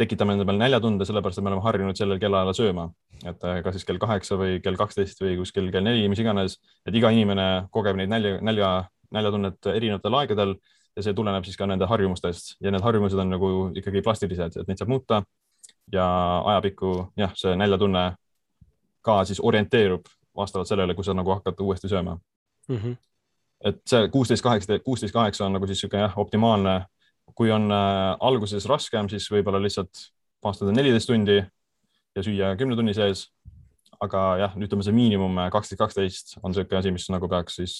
tekitame enda peal näljatunde, sellepärast et me oleme harjunud sellel kellaajal sööma, et äh, kas siis kell kaheksa või kell kaksteist või kuskil kell neli, mis iganes, et iga inimene kogeb neid nälja, nälja, näljatunnet erinevatel aegadel ja see tuleneb siis ka nende harjumustest ja need harjumused on nagu ikkagi plastilised, et neid saab muuta ja ajapikku jah, see näljatunne ka siis orienteerub vastavalt sellele, kui sa nagu hakkad uuesti sööma mm. -hmm. et see kuusteist, kaheksa, kuusteist, kaheksa on nagu siis niisugune jah, optimaalne kui on äh, alguses raskem, siis võib-olla lihtsalt paastada neliteist tundi ja süüa kümne tunni sees. aga jah, ütleme see miinimum äh, kaksteist, kaksteist on niisugune asi, mis nagu peaks siis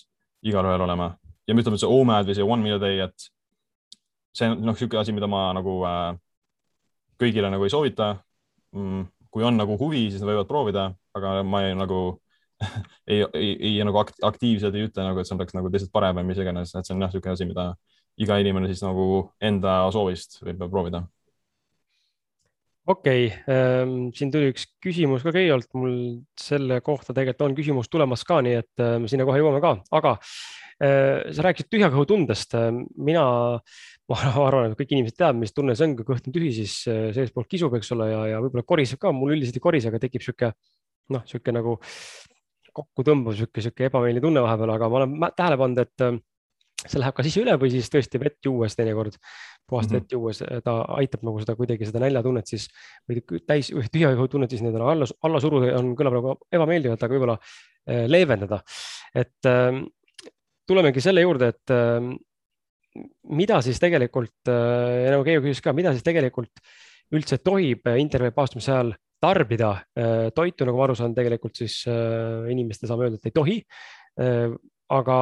igalühel olema ja me ütleme, see OMAD või see one meal a day, et see on noh, niisugune asi, mida ma nagu äh, kõigile nagu ei soovita mm,. kui on nagu huvi, siis nad võivad proovida, aga ma ei nagu ei, ei, ei nagu aktiivselt ei ütle nagu, et see oleks nagu teisest parem või mis iganes, et see on jah, niisugune asi, mida iga inimene siis nagu enda soovist võib proovida.
Okei okay,, ähm, siin tuli üks küsimus ka kõigepealt, mul selle kohta tegelikult on küsimus tulemas ka, nii et me sinna kohe jõuame ka, aga äh, sa rääkisid tühja kõhu tundest. mina, ma arvan, et kõik inimesed teavad, mis tunne see on, kui kõht on tühi, siis seestpoolt kisub, eks ole, ja, ja võib-olla koriseb ka, mul üldiselt ei korise, aga tekib sihuke noh, sihuke nagu kokku tõmbav sihuke, sihuke ebameeldiv tunne vahepeal, aga ma olen tähele pannud, et see läheb kas ise üle või siis tõesti vett juues teinekord, puhast mm -hmm. vett juues, ta aitab nagu seda kuidagi seda näljatunnet siis või täis tühja kõhu tunnet siis nii-öelda alla, alla suruda on, kõlab nagu ebameeldivalt, aga võib-olla äh, leevendada. et äh, tulemegi selle juurde, et äh, mida siis tegelikult äh,, nagu Keiu küsis ka, mida siis tegelikult üldse tohib intervjuupaastumise ajal tarbida äh, toitu, nagu ma aru saan, tegelikult siis äh, inimestele saame öelda, et ei tohi äh, aga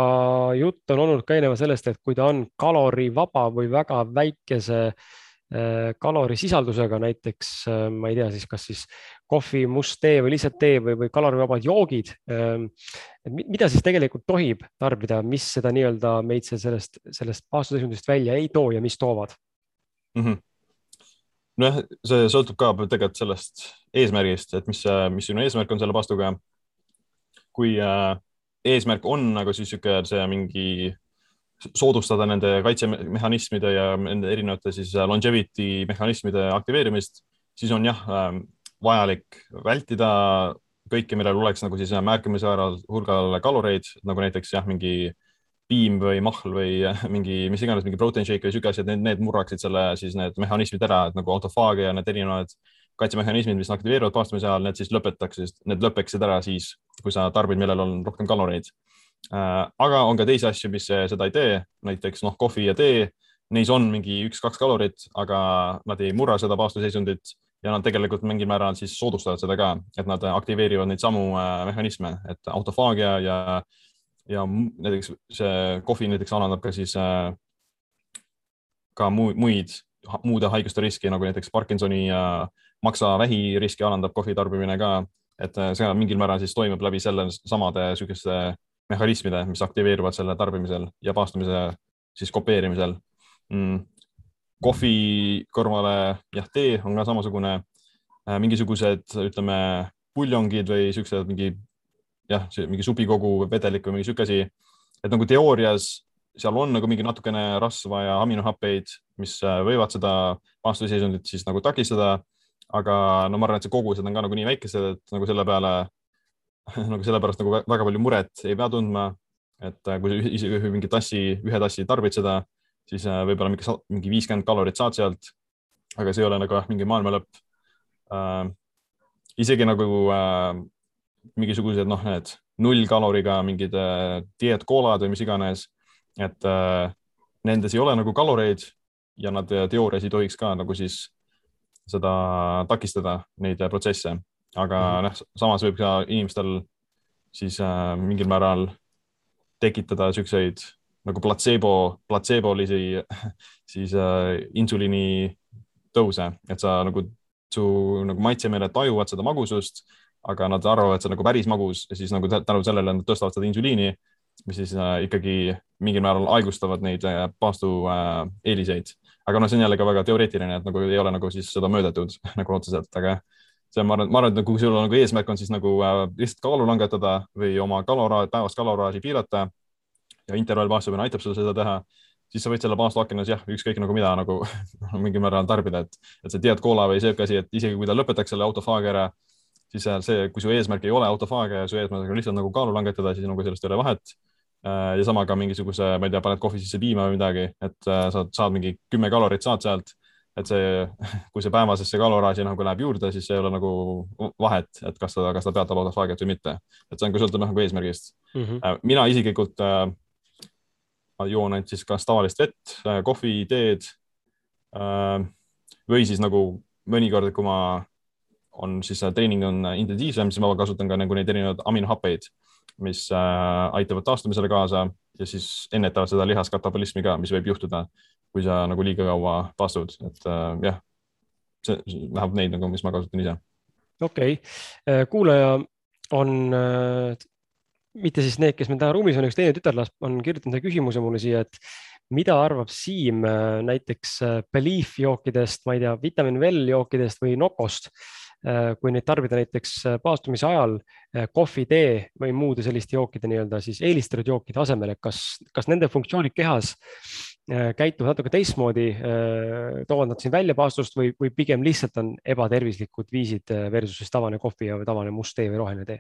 jutt on olnud ka eelnevalt sellest, et kui ta on kalorivaba või väga väikese äh, kalorisisaldusega, näiteks äh, ma ei tea siis, kas siis kohvi, must tee või lihtsalt tee või, või kalorivabad joogid. Ähm, mida siis tegelikult tohib tarbida, mis seda nii-öelda meid sellest, sellest paastuseisundist välja ei too ja mis toovad
mm? -hmm nojah, see sõltub ka tegelikult sellest eesmärgist, et mis, mis sinu eesmärk on selle paastuga. kui äh, eesmärk on nagu siis niisugune see mingi soodustada nende kaitsemehhanismide ja nende erinevate siis longevity mehhanismide aktiveerimist, siis on jah ähm, vajalik vältida kõike, millel oleks nagu siis märkimisvääral hulgal kaloreid, nagu näiteks jah, mingi piim või mahl või mingi, mis iganes, mingi protein shake või sihuke et need, need murraksid selle siis need mehhanismid ära, et nagu autofaagia ja need erinevad kaitsemehhanismid, mis aktiveeruvad paastumise ajal, need siis lõpetaks, need lõpeksid ära siis, kui sa tarbid, millel on rohkem kaloreid. Äh, aga on ka teisi asju, mis seda ei tee, näiteks noh, kohvi ja tee, neis on mingi üks-kaks kalorit, aga nad ei murra seda paastuseisundit ja nad tegelikult mingil määral siis soodustavad seda ka, et nad aktiveerivad neid samu äh, mehhanisme, et autofaagia ja, ja näiteks see kohvi näiteks alandab ka siis äh, ka muid, muude haiguste riski nagu näiteks Parkinsoni ja äh, maksavähi riski alandab kohvi tarbimine ka, et äh, see mingil määral siis toimub läbi selle samade sihukeste mehhanismide, mis aktiveeruvad selle tarbimisel ja paastumise siis kopeerimisel. Mm.. kohvi kõrvale jah, tee on ka samasugune äh,, mingisugused, ütleme, puljongid või siuksed mingi jah, mingi supikogu vedelik või mingi sihuke asi, et nagu teoorias seal on nagu mingi natukene rasva ja aminohappeid, mis äh, võivad seda paastuseisundit siis nagu takistada aga no ma arvan, et see kogused on ka nagu nii väikesed, et nagu selle peale nagu sellepärast nagu väga palju muret ei pea tundma. et äh, kui isegi mingi tassi, ühe tassi tarbid seda, siis äh, võib-olla mingi, mingi viiskümmend kalorit saad sealt. aga see ei ole nagu mingi maailma lõpp äh,. isegi nagu äh, mingisugused noh, need null kaloriga mingid äh, dieetkoolad või mis iganes, et äh, nendes ei ole nagu kaloreid ja nad teoorias ei tohiks ka nagu siis seda takistada, neid protsesse, aga mhm. noh, samas võib ka inimestel siis äh, mingil määral tekitada siukseid nagu platseebo, platseebolisi siis äh, insuliini tõuse, et sa nagu, su nagu maitsemeeled tajuvad seda magusust, aga nad arvavad, et see on nagu päris magus. Ja siis nagu tänu sellele nad tõstavad seda insuliini, mis siis äh, ikkagi mingil määral aegustavad neid äh, paastu äh, eeliseid aga noh, see on jälle ka väga teoreetiline, et nagu ei ole nagu siis seda mõõdetud nagu otseselt, aga see, ma arvan, ma arvan, et nagu kui sul nagu eesmärk on siis nagu äh, lihtsalt kaalu langetada või oma kalora, päevast kaloraaži piirata ja intervallvaastumine aitab sul seda teha, siis sa võid selle paastuakenas jah, ükskõik nagu mida nagu mingil määral tarbida, et, et see diet cola või sihuke asi, et isegi kui ta lõpetaks selle autofaagi ära, siis see, kui su eesmärk ei ole autofaagia ja su eesmärk on lihtsalt nagu kaalu langetada, siis nagu sellest ei ole vahet. Ja sama ka mingisuguse, ma ei tea, paned kohvi sisse piima või midagi, et saad, saad mingi kümme kalorit saad sealt et see, kui see päevasesse kaloraaži nagu läheb juurde, siis ei ole nagu vahet, et kas ta, kas ta peatab autofaagiat või mitte. et see on ka sõltub nagu eesmärgist mm. -hmm. mina isiklikult äh, joon ainult siis kas tavalist vett, äh, kohvi, teed äh, või siis nagu mõnikord, kui ma on siis treening on intensiivsem, siis ma kasutan ka nagu neid erinevaid aminohappeid, mis aitavad taastumisele kaasa ja siis ennetavad seda lihaskatabolismi ka, mis võib juhtuda kui sa nagu liiga kaua paastud, et äh, jah, see läheb neid nagu, mis ma kasutan ise.
okei okay., äh, kuulaja on äh, mitte siis need, kes meil täna ruumis on, üks teine tütarlaps on kirjutanud küsimuse mulle siia, et mida arvab Siim äh, näiteks äh, Belief jookidest, ma ei tea, Vitamin Well jookidest või Nokost Äh, kui neid tarbida näiteks äh, paastumise ajal äh, kohvi, tee või muude selliste jookide nii-öelda siis eelistatud jookide asemel, et kas, kas nende funktsioonid kehas käituvad natuke teistmoodi, toovad nad siin välja paastust või, või pigem lihtsalt on ebatervislikud viisid versus siis tavaline kohvi ja tavaline must tee või roheline tee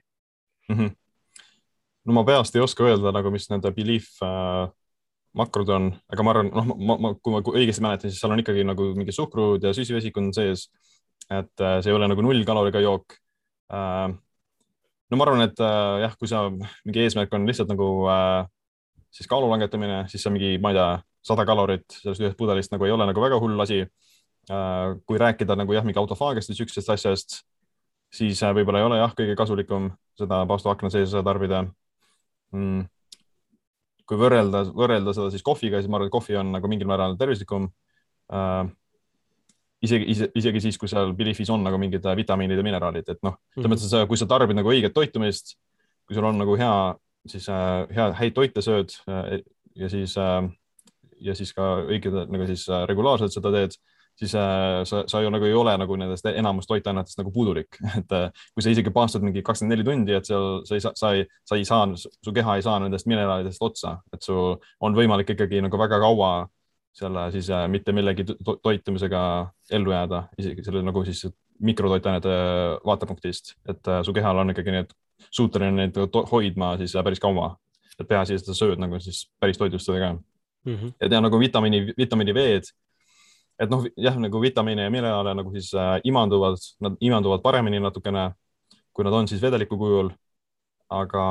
mm? -hmm. no ma peast ei oska öelda nagu, mis nende Belief äh, makrod on, aga ma arvan, noh, ma, ma, kui ma õigesti mäletan, siis seal on ikkagi nagu mingi suhkrud ja süsivesik on sees et äh, see ei ole nagu nullkaloriga jook. Äh, no ma arvan, et äh, jah, kui sa mingi eesmärk on lihtsalt nagu siis kaalu langetamine, siis see mingi, ma ei tea, sada kalorit sellest ühest pudelist nagu ei ole nagu väga hull asi. kui rääkida nagu jah, mingi autofaagiast või siuksest asjast, siis võib-olla ei ole jah, kõige kasulikum seda paastuakna sees tarbida mm kui võrrelda, võrrelda seda siis kohviga, siis ma arvan, et kohvi on nagu mingil määral tervislikum isegi, isegi siis, kui seal Beliefis on nagu mingid äh, vitamiinid ja mineraalid, et noh, selles mõttes, et kui sa tarbid nagu õiget toitumist, kui sul on nagu hea, siis äh, hea, häid toite sööd äh, ja siis äh,, ja siis ka õiged nagu siis äh, regulaarselt seda teed, siis äh, sa, sa ju nagu ei ole nagu nendest enamus toitainetest nagu puudulik, et äh, kui sa isegi paastad mingi kakskümmend neli tundi, et seal sa ei saa, sa ei, sa ei saa, su keha ei saa nendest mineraalidest otsa, et su on võimalik ikkagi nagu väga kaua selle siis äh, mitte millegi to toitumisega ellu jääda, isegi selle nagu siis mikrotoitainete vaatepunktist, et äh, su kehal on ikkagi need, suuteline neid hoidma siis äh, päris kaua. et peaasi, et sa sööd nagu siis päris toitlustada ka mm. -hmm. et ja nagu vitamiini, vitamiini V-d, et noh, jah, nagu vitamiine ja mineraale nagu siis äh, imanduvad, nad imanduvad paremini natukene, kui nad on siis vedeliku kujul aga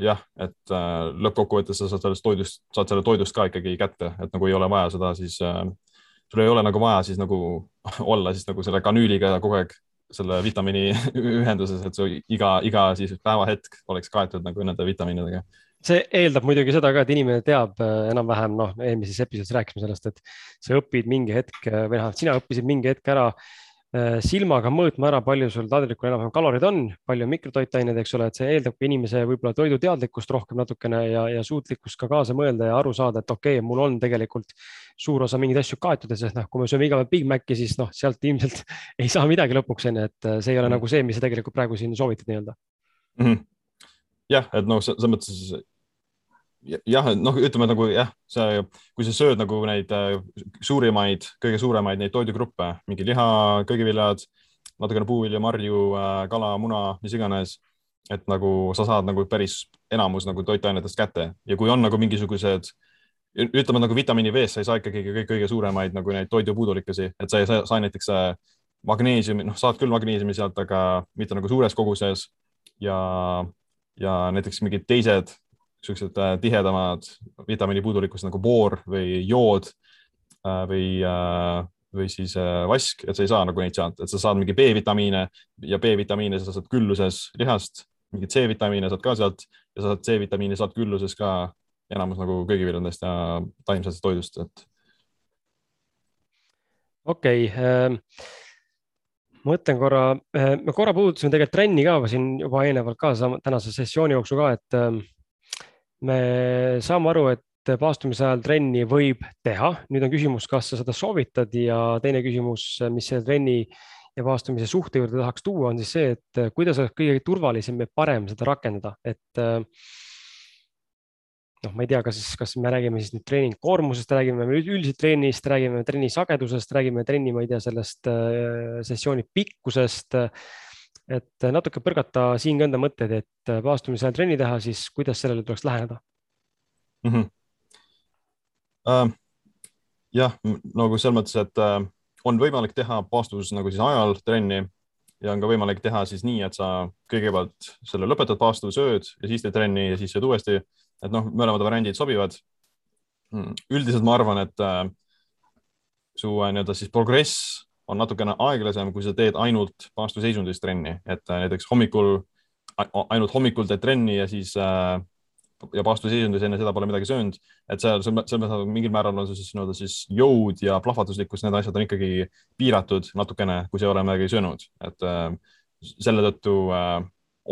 jah, et äh, lõppkokkuvõttes sa saad sellest toidust, saad selle toidust ka ikkagi kätte, et nagu ei ole vaja seda siis äh,, sul ei ole nagu vaja siis nagu olla siis nagu selle kanüüliga kogu aeg selle vitamiini ühenduses, et su iga, iga siis päevahetk oleks kaetud nagu nende vitamiinidega.
see eeldab muidugi seda ka, et inimene teab äh, enam-vähem, noh, eelmises episoodis rääkisime sellest, et sa õpid mingi hetk või vähemalt sina õppisid mingi hetk ära silmaga mõõtma ära, palju sul taldrikul enam-vähem kaloreid on, palju on mikrotoitaineid, eks ole, et see eeldab inimese võib-olla toiduteadlikkust rohkem natukene ja, ja suutlikkust ka kaasa mõelda ja aru saada, et okei okay,, mul on tegelikult suur osa mingeid asju kaetud ja sest noh, kui me sööme iga päev Big Maci, siis noh, sealt ilmselt ei saa midagi lõpuks onju, et äh, see ei ole mm. nagu see, mis sa tegelikult praegu siin soovitad nii-öelda
mm. -hmm. jah, et noh, selles mõttes jah, noh, ütleme nagu jah, see, kui sa sööd nagu neid äh, suurimaid, kõige suuremaid neid toidugruppe, mingi liha, köögiviljad, natukene puuvilja, marju, äh, kala, muna, mis iganes, et nagu sa saad nagu päris enamus nagu toitainetest kätte. Ja kui on nagu mingisugused, ütleme nagu vitamiini V-st sa ei saa ikkagi kõige, kõige suuremaid nagu neid toidupuudulikkusi, et sa ei saa, saa näiteks äh, magneesiumi, noh, saad küll magneesiumi sealt, aga mitte nagu suures koguses. Ja, ja näiteks mingid teised niisugused äh, tihedamad vitamiinipuudulikkused nagu boor või jood äh, või, äh, või siis vask, et sa ei saa nagu neid sealt, et sa saad mingi B-vitamiine ja B-vitamiine sa saad külluses lihast, mingeid C-vitamiine saad ka sealt ja sa saad C-vitamiine saad külluses ka enamus nagu köögiviljadest ja taimsetest toidust, et.
okei okay, ähm mõtlen korra, me korra puudutasime tegelikult trenni ka siin juba eelnevalt ka tänase sessiooni jooksul ka, et ähm, me saame aru, et paastumise ajal trenni võib teha, nüüd on küsimus, kas sa seda soovitad ja teine küsimus, mis selle trenni ja paastumise suhte juurde tahaks tuua, on siis see, et kuidas oleks kõige turvalisem ja parem seda rakendada, et noh, ma ei tea, kas, kas me räägime siis nüüd treeningkoormusest, räägime üldiselt trennist, räägime trenni sagedusest, räägime trenni, ma ei tea, sellest äh, sessiooni pikkusest. Et natuke põrgata siin ka enda mõtteid, et paastumise ajal trenni teha, siis kuidas sellele tuleks läheneda
mm? -hmm. Uh, jah, nagu selles mõttes, et uh, on võimalik teha paastus nagu siis ajal trenni ja on ka võimalik teha siis nii, et sa kõigepealt selle lõpetad paastu, sööd ja siis teed trenni ja siis sööd uuesti. et noh, mõlemad variandid sobivad. Hmm, üldiselt ma arvan, et äh, su äh, nii-öelda siis progress on natukene aeglasem, kui sa teed ainult paastuseisundis trenni, et äh, näiteks hommikul, ainult hommikul teed trenni ja siis äh, ja paastuseisundis enne seda pole midagi söönud, et seal, selles mõttes mingil määral on siis nii-öelda siis jõud ja plahvatuslikkus, need asjad on ikkagi piiratud natukene, kui sa ei ole midagi söönud, et äh, selle tõttu äh,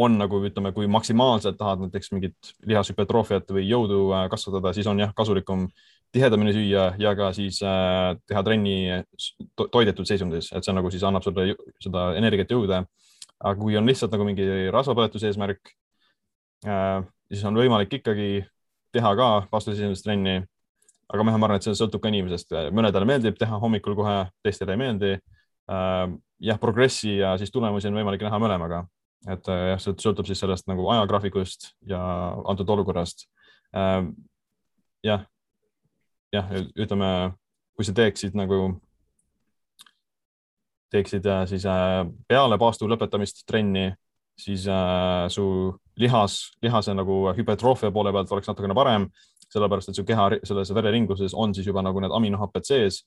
on nagu ütleme, kui maksimaalselt tahad näiteks mingit lihashüpertroofiat või jõudu äh, kasvatada, siis on jah, kasulikum tihedamini süüa ja ka siis äh, teha trenni to toidetud seisundis, et see nagu siis annab sulle seda energiat, jõude. aga kui on lihtsalt nagu mingi rasvapõletuse eesmärk äh,, siis on võimalik ikkagi teha ka vastasesindust trenni. aga ma arvan, et see sõltub ka inimesest, mõnedele meeldib teha hommikul kohe, teistele ei meeldi. Äh, jah, progressi ja siis tulemusi on võimalik näha mõlemaga, et äh, jah, see sõltub siis sellest nagu ajagraafikust ja antud olukorrast. Äh, jah, jah, ütleme, kui sa teeksid nagu teeksid siis peale paastu lõpetamist trenni, siis äh, su lihas, lihase nagu hüpertroofia poole pealt oleks natukene parem, sellepärast et su keha selles vereringluses on siis juba nagu need aminohapped sees,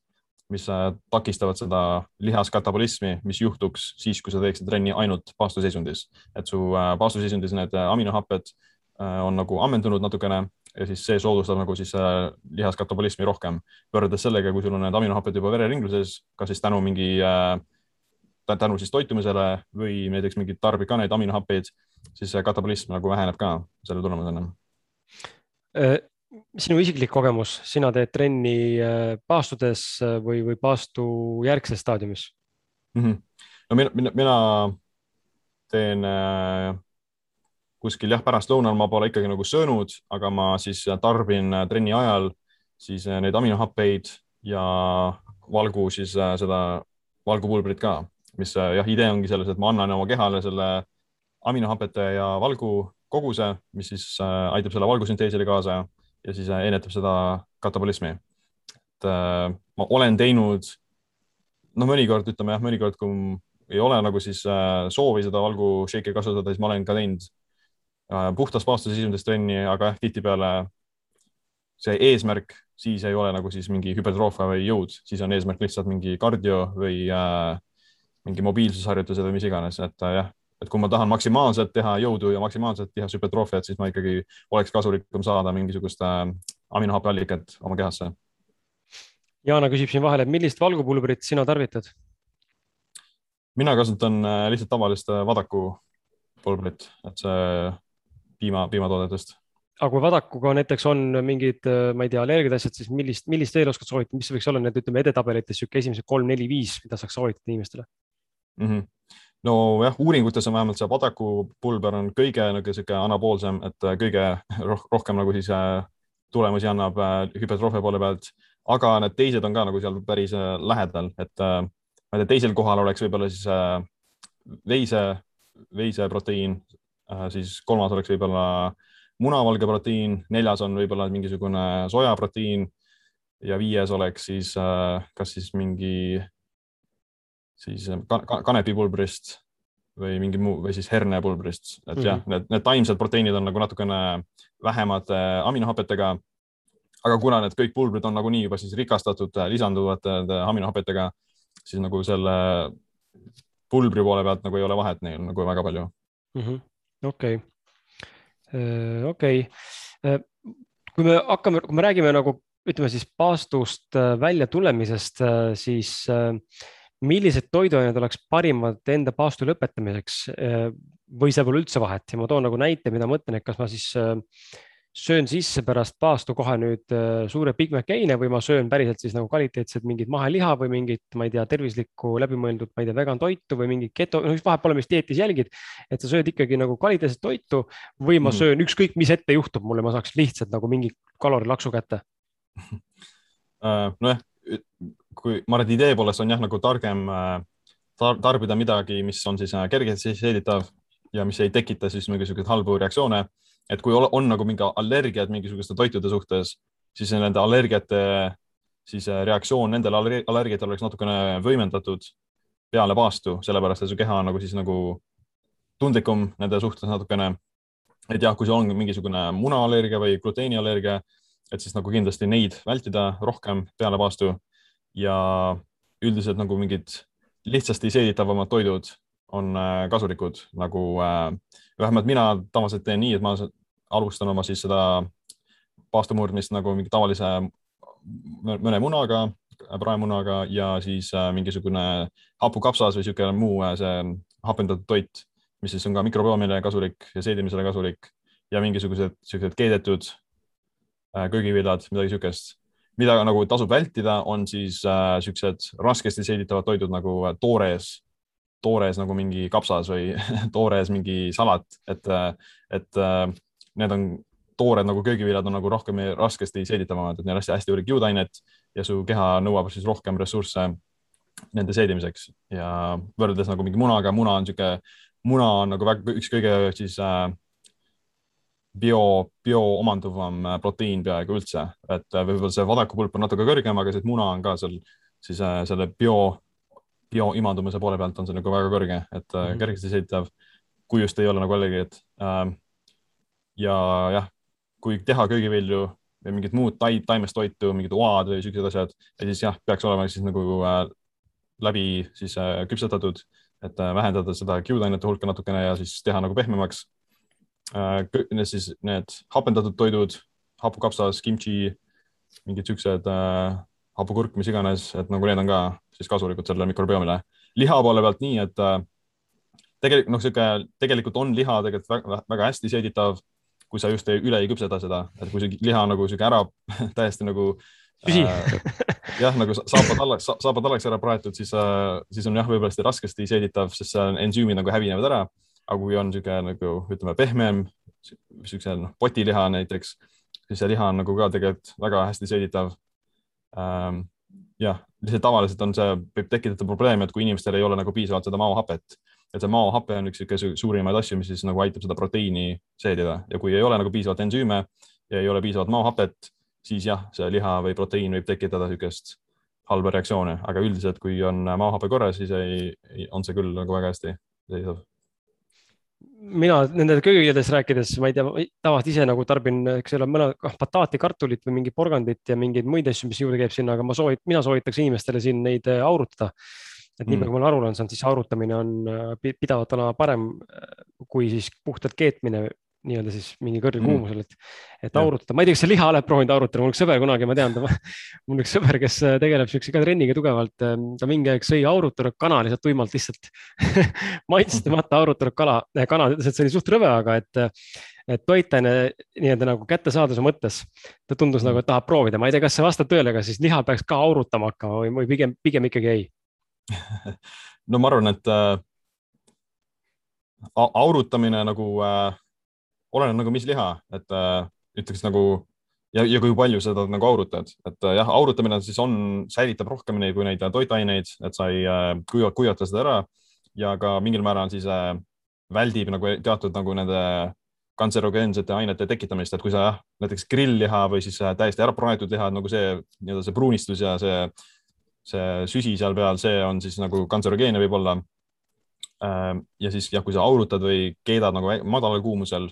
mis äh, takistavad seda lihaskatabolismi, mis juhtuks siis, kui sa teeksid trenni ainult paastuseisundis, et su äh, paastuseisundis need äh, aminohapped on nagu ammendunud natukene ja siis see soodustab nagu siis lihaskatabolismi rohkem võrreldes sellega, kui sul on need aminohapped juba vereringluses, kas siis tänu mingi äh, tänu siis toitumisele või näiteks mingid tarbid ka neid aminohappeid, siis katabolism nagu väheneb ka selle tulemusena.
Äh, sinu isiklik kogemus, sina teed trenni äh, paastudes äh, või, või paastu järgses staadiumis
mm? -hmm. no mina, mina, mina teen äh, kuskil jah, pärastlõunal ma pole ikkagi nagu söönud, aga ma siis tarbin trenni ajal siis neid aminohappeid ja valgu siis seda valgupulbrit ka mis äh, jah, idee ongi selles, et ma annan oma kehale selle aminohapete ja valgu koguse, mis siis äh, aitab selle valgusünteesile kaasa ja siis äh, ennetab seda katabolismi. et ma olen teinud, noh, mõnikord ütleme jah, mõnikord, kui ei ole nagu siis soovi seda valgu shake'i kasutada, siis ma olen ka teinud puhtas paastusesisundist trenni, aga jah, tihtipeale see eesmärk siis ei ole nagu siis mingi hüpertroofia või jõud, siis on eesmärk lihtsalt mingi kardio või äh, mingi mobiilsusharjutused või mis iganes, et äh, jah, et kui ma tahan maksimaalselt teha jõudu ja maksimaalselt teha süpertroofiat, siis ma ikkagi oleks kasulikum saada mingisugust äh, aminohappeallikat oma kehasse.
Jaana küsib siin vahele, et millist valgupulbrit sina tarvitad?
mina kasutan äh, lihtsalt tavalist Vadaku pulbrit, et see piima, piimatoodetest
aga kui Vadakuga näiteks on mingid, ma ei tea, allergiad, asjad, siis millist, millist veel oskad soovitada, mis võiks olla need, ütleme edetabelites sihuke esimesed kolm, neli, viis, mida saaks soovitada inimestele?
mm. -hmm nojah, uuringutes on vähemalt see padaku pulber on kõige nagu sihuke anaboolsem, et äh, kõige rohkem nagu siis äh, tulemusi annab äh, hüpertroofia poole pealt, aga need teised on ka nagu seal päris lähedal, et ma ei tea, teisel kohal oleks võib-olla siis veise, veiseproteiin, siis kolmas oleks võib-olla munavalge proteiin, neljas on võib-olla mingisugune sojaproteiin ja viies oleks siis kas siis mingi siis äh, kanepipulbrist või mingi muu või siis hernepulbrist, et mm -hmm. jah, mhm. need, need taimsed proteiinid on nagu natukene vähemate aminohapetega. aga kuna need kõik pulbrid on nagunii juba siis rikastatud äh, lisanduvate aminohapetega, siis nagu selle pulbri poole pealt nagu ei ole vahet neil nagu väga palju.
Mhm. Okei, äh, okei. kui me hakkame, kui me räägime nagu ütleme siis paastust välja tulemisest, siis äh, millised toiduained oleks parimad enda paastu lõpetamiseks? Või seal pole üldse vahet. Ja ma toon nagu näite, mida ma mõtlen, et kas ma siis eh, söön sisse pärast paastu kohe nüüd äh, suure Big Mac eine või ma söön päriselt siis nagu kvaliteetset mingit maheliha või mingit, ma ei tea, tervislikku läbimõeldud, ma ei tea, vegan toitu või mingit keto, no vahet pole, mis dieetis jälgid. et sa sööd ikkagi nagu kvaliteetset toitu või ma mm. söön ükskõik, mis ette juhtub mulle, ma saaks lihtsalt nagu mingi kalorilaksu kätte
uh,. nojah, kui ma arvan, et idee poolest on jah, nagu targem uh, tar tarbida midagi, mis on siis kergelt seeditav ja mis ei tekita siis mingisuguseid halbu reaktsioone et kui on, on nagu mingi allergiad mingisuguste toitude suhtes, siis nende allergiate siis äh, reaktsioon nendele allergiatele oleks natukene võimendatud peale paastu, sellepärast et su keha on nagu siis nagu tundlikum nende suhtes natukene. et jah, kui sul on mingisugune munaallergia või gluteeniallergia, et siis nagu kindlasti neid vältida rohkem peale paastu ja üldiselt nagu mingid lihtsasti seeditavamad toidud on äh, kasulikud, nagu äh, vähemalt mina tavaliselt teen nii, et ma alustan oma siis seda paastu murdmist nagu mingi tavalise mõne munaga, praemunaga ja siis äh, mingisugune hapukapsas või niisugune muu see hapendatud toit, mis siis on ka mikrobiomile kasulik ja seedimisele kasulik ja mingisugused niisugused keedetud köögiviljad, midagi niisugust mida nagu tasub vältida, on siis niisugused äh, raskesti seeditavad toidud nagu toores toores nagu mingi kapsas või toores mingi salat, et, et need on toored nagu köögiviljad on nagu rohkem raskesti seeditavamad, et neil on hästi-hästi palju kiudainet ja su keha nõuab siis rohkem ressursse nende seedimiseks. Ja võrreldes nagu mingi munaga, muna on niisugune, muna on nagu väga, üks kõige siis äh, bio, bio omanduvam proteiin peaaegu üldse, et võib-olla see vadakupulp on natuke kõrgem, aga see muna on ka seal siis äh, selle bio bioimandumise poole pealt on see nagu väga kõrge, et mm -hmm. kergesti seitav, kui just ei ole nagu allergiat. Ähm, ja jah, kui teha köögivilju või mingit muud taim, taimest toitu, mingid oad või siuksed asjad, siis jah, peaks olema siis nagu äh, läbi siis äh, küpsetatud, et äh, vähendada seda kiudainete hulka natukene ja siis teha nagu pehmemaks äh,. siis need hapendatud toidud, hapukapsas, kimchi, mingid siuksed äh, hapukurk, mis iganes, et nagu need on ka siis kasulikud sellele mikrobiomile. liha poole pealt nii, et äh, tegelikult noh, sihuke tegelikult on liha tegelikult väga, väga hästi seeditav, kui sa just ei, üle ei küpseta seda, et kui see liha nagu sihuke ära täiesti nagu äh, jah, nagu saapad allaks, saapad allaks ära praetud, siis äh,, siis on jah, võib-olla hästi raskesti seeditav, sest seal ensüümid nagu hävinevad ära. aga kui on niisugune nagu ütleme pehmem, niisuguse noh, potiliha näiteks, siis see liha on nagu ka tegelikult väga hästi seeditav ähm, jah, lihtsalt tavaliselt on see, võib tekitada probleeme, et kui inimestel ei ole nagu piisavalt seda maohapet, et see maohape on üks niisugune suurimaid asju, mis siis nagu aitab seda proteiini seedida. Ja kui ei ole nagu piisavalt ensüüme ja ei ole piisavalt maohapet, siis jah, see liha või proteiin võib tekitada niisugust halba reaktsioone, aga üldiselt, kui on maohape korras, siis ei, on see küll nagu väga hästi seisav
mina nende köögiviljadest rääkides, ma ei tea, tavaliselt ise nagu tarbin, eks ole, mõne bataati, kartulit või mingit porgandit ja mingeid muid asju, mis juurde käib sinna, aga ma soovit-, mina soovitaks inimestele siin neid äh, aurutada. et nii palju, kui ma aru olen saanud, siis aurutamine on äh, pidavalt olema parem kui siis puhtalt keetmine nii-öelda siis mingi kõrgel mm. kuumusel, et, et aurutada, ma ei tea, kas sa liha oled proovinud aurutada, mul üks sõber kunagi, ma tean, ta, mul üks sõber, kes äh, tegeleb siukse ka trenniga tugevalt, ähm, ta mingi aeg sõi aurutatud kana lihtsalt tuimalt lihtsalt maitstamata aurutatud kala, äh, kana, ütles, et see oli suht rõve, aga et, et toitaine nii-öelda nagu kättesaadavuse mõttes, ta tundus nagu, et tahab proovida, ma ei tea, kas see vastab tõele, aga siis liha peaks ka aurutama hakkama või, või pigem, pigem ikkagi ei.
No ma arvan, et äh, aurutamine nagu äh, oleneb nagu, mis liha, et äh, ütleks nagu ja, ja kui palju seda nagu aurutad, et äh, jah, aurutamine siis on, säilitab rohkem neid kui neid toitaineid, et sa ei äh, kuiva, kuivata seda ära. Ja ka mingil määral siis äh, väldib nagu teatud nagu nende kantserogeensete ainete tekitamist, et kui sa jah, näiteks grillliha või siis äh, täiesti ära praetud liha, nagu see nii-öelda see pruunistus ja see, see süsi seal peal, see on siis nagu kantserogeene võib-olla. Äh, ja siis jah, kui sa aurutad või keedad nagu madalal kuumusel,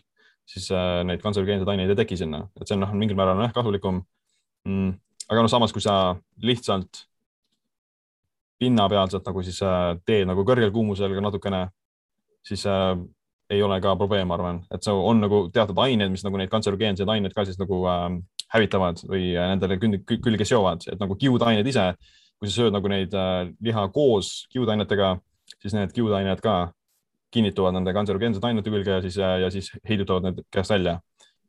siis äh, neid kantserogeenseid aineid ei teki sinna, et see on noh, mingil määral on jah kasulikum. Mm,. aga noh, samas kui sa lihtsalt pinnapealselt nagu siis äh, teed nagu kõrgel kuumusel ka natukene, siis äh, ei ole ka probleem, ma arvan, et see on nagu teatud ained, mis nagu neid kantserogeenseid aineid ka siis nagu äh, hävitavad või äh, nendele külge seovad, et nagu kiudained ise, kui sa sööd nagu neid äh, liha koos kiudainetega, siis need kiudained ka kinnituvad nende kantserogeensete ainete külge ja siis, ja siis heidutavad need kehast välja.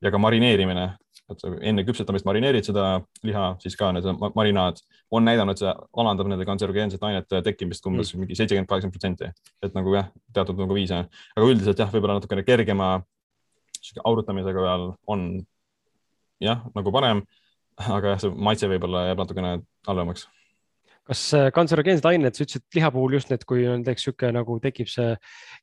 ja ka marineerimine, et enne küpsetamist marineerid seda liha, siis ka need marinaad on näidanud, see alandab nende kantserogeensete ainete tekkimist umbes mm. mingi seitsekümmend, kaheksakümmend protsenti. et nagu jah, teatud nagu viise, aga üldiselt jah, võib-olla natukene kergema aurutamisega peal on jah, nagu parem, aga jah, see maitse võib-olla jääb natukene halvemaks
kas äh, kantserogeensed ained, sa ütlesid liha puhul just need, kui on näiteks niisugune nagu tekib see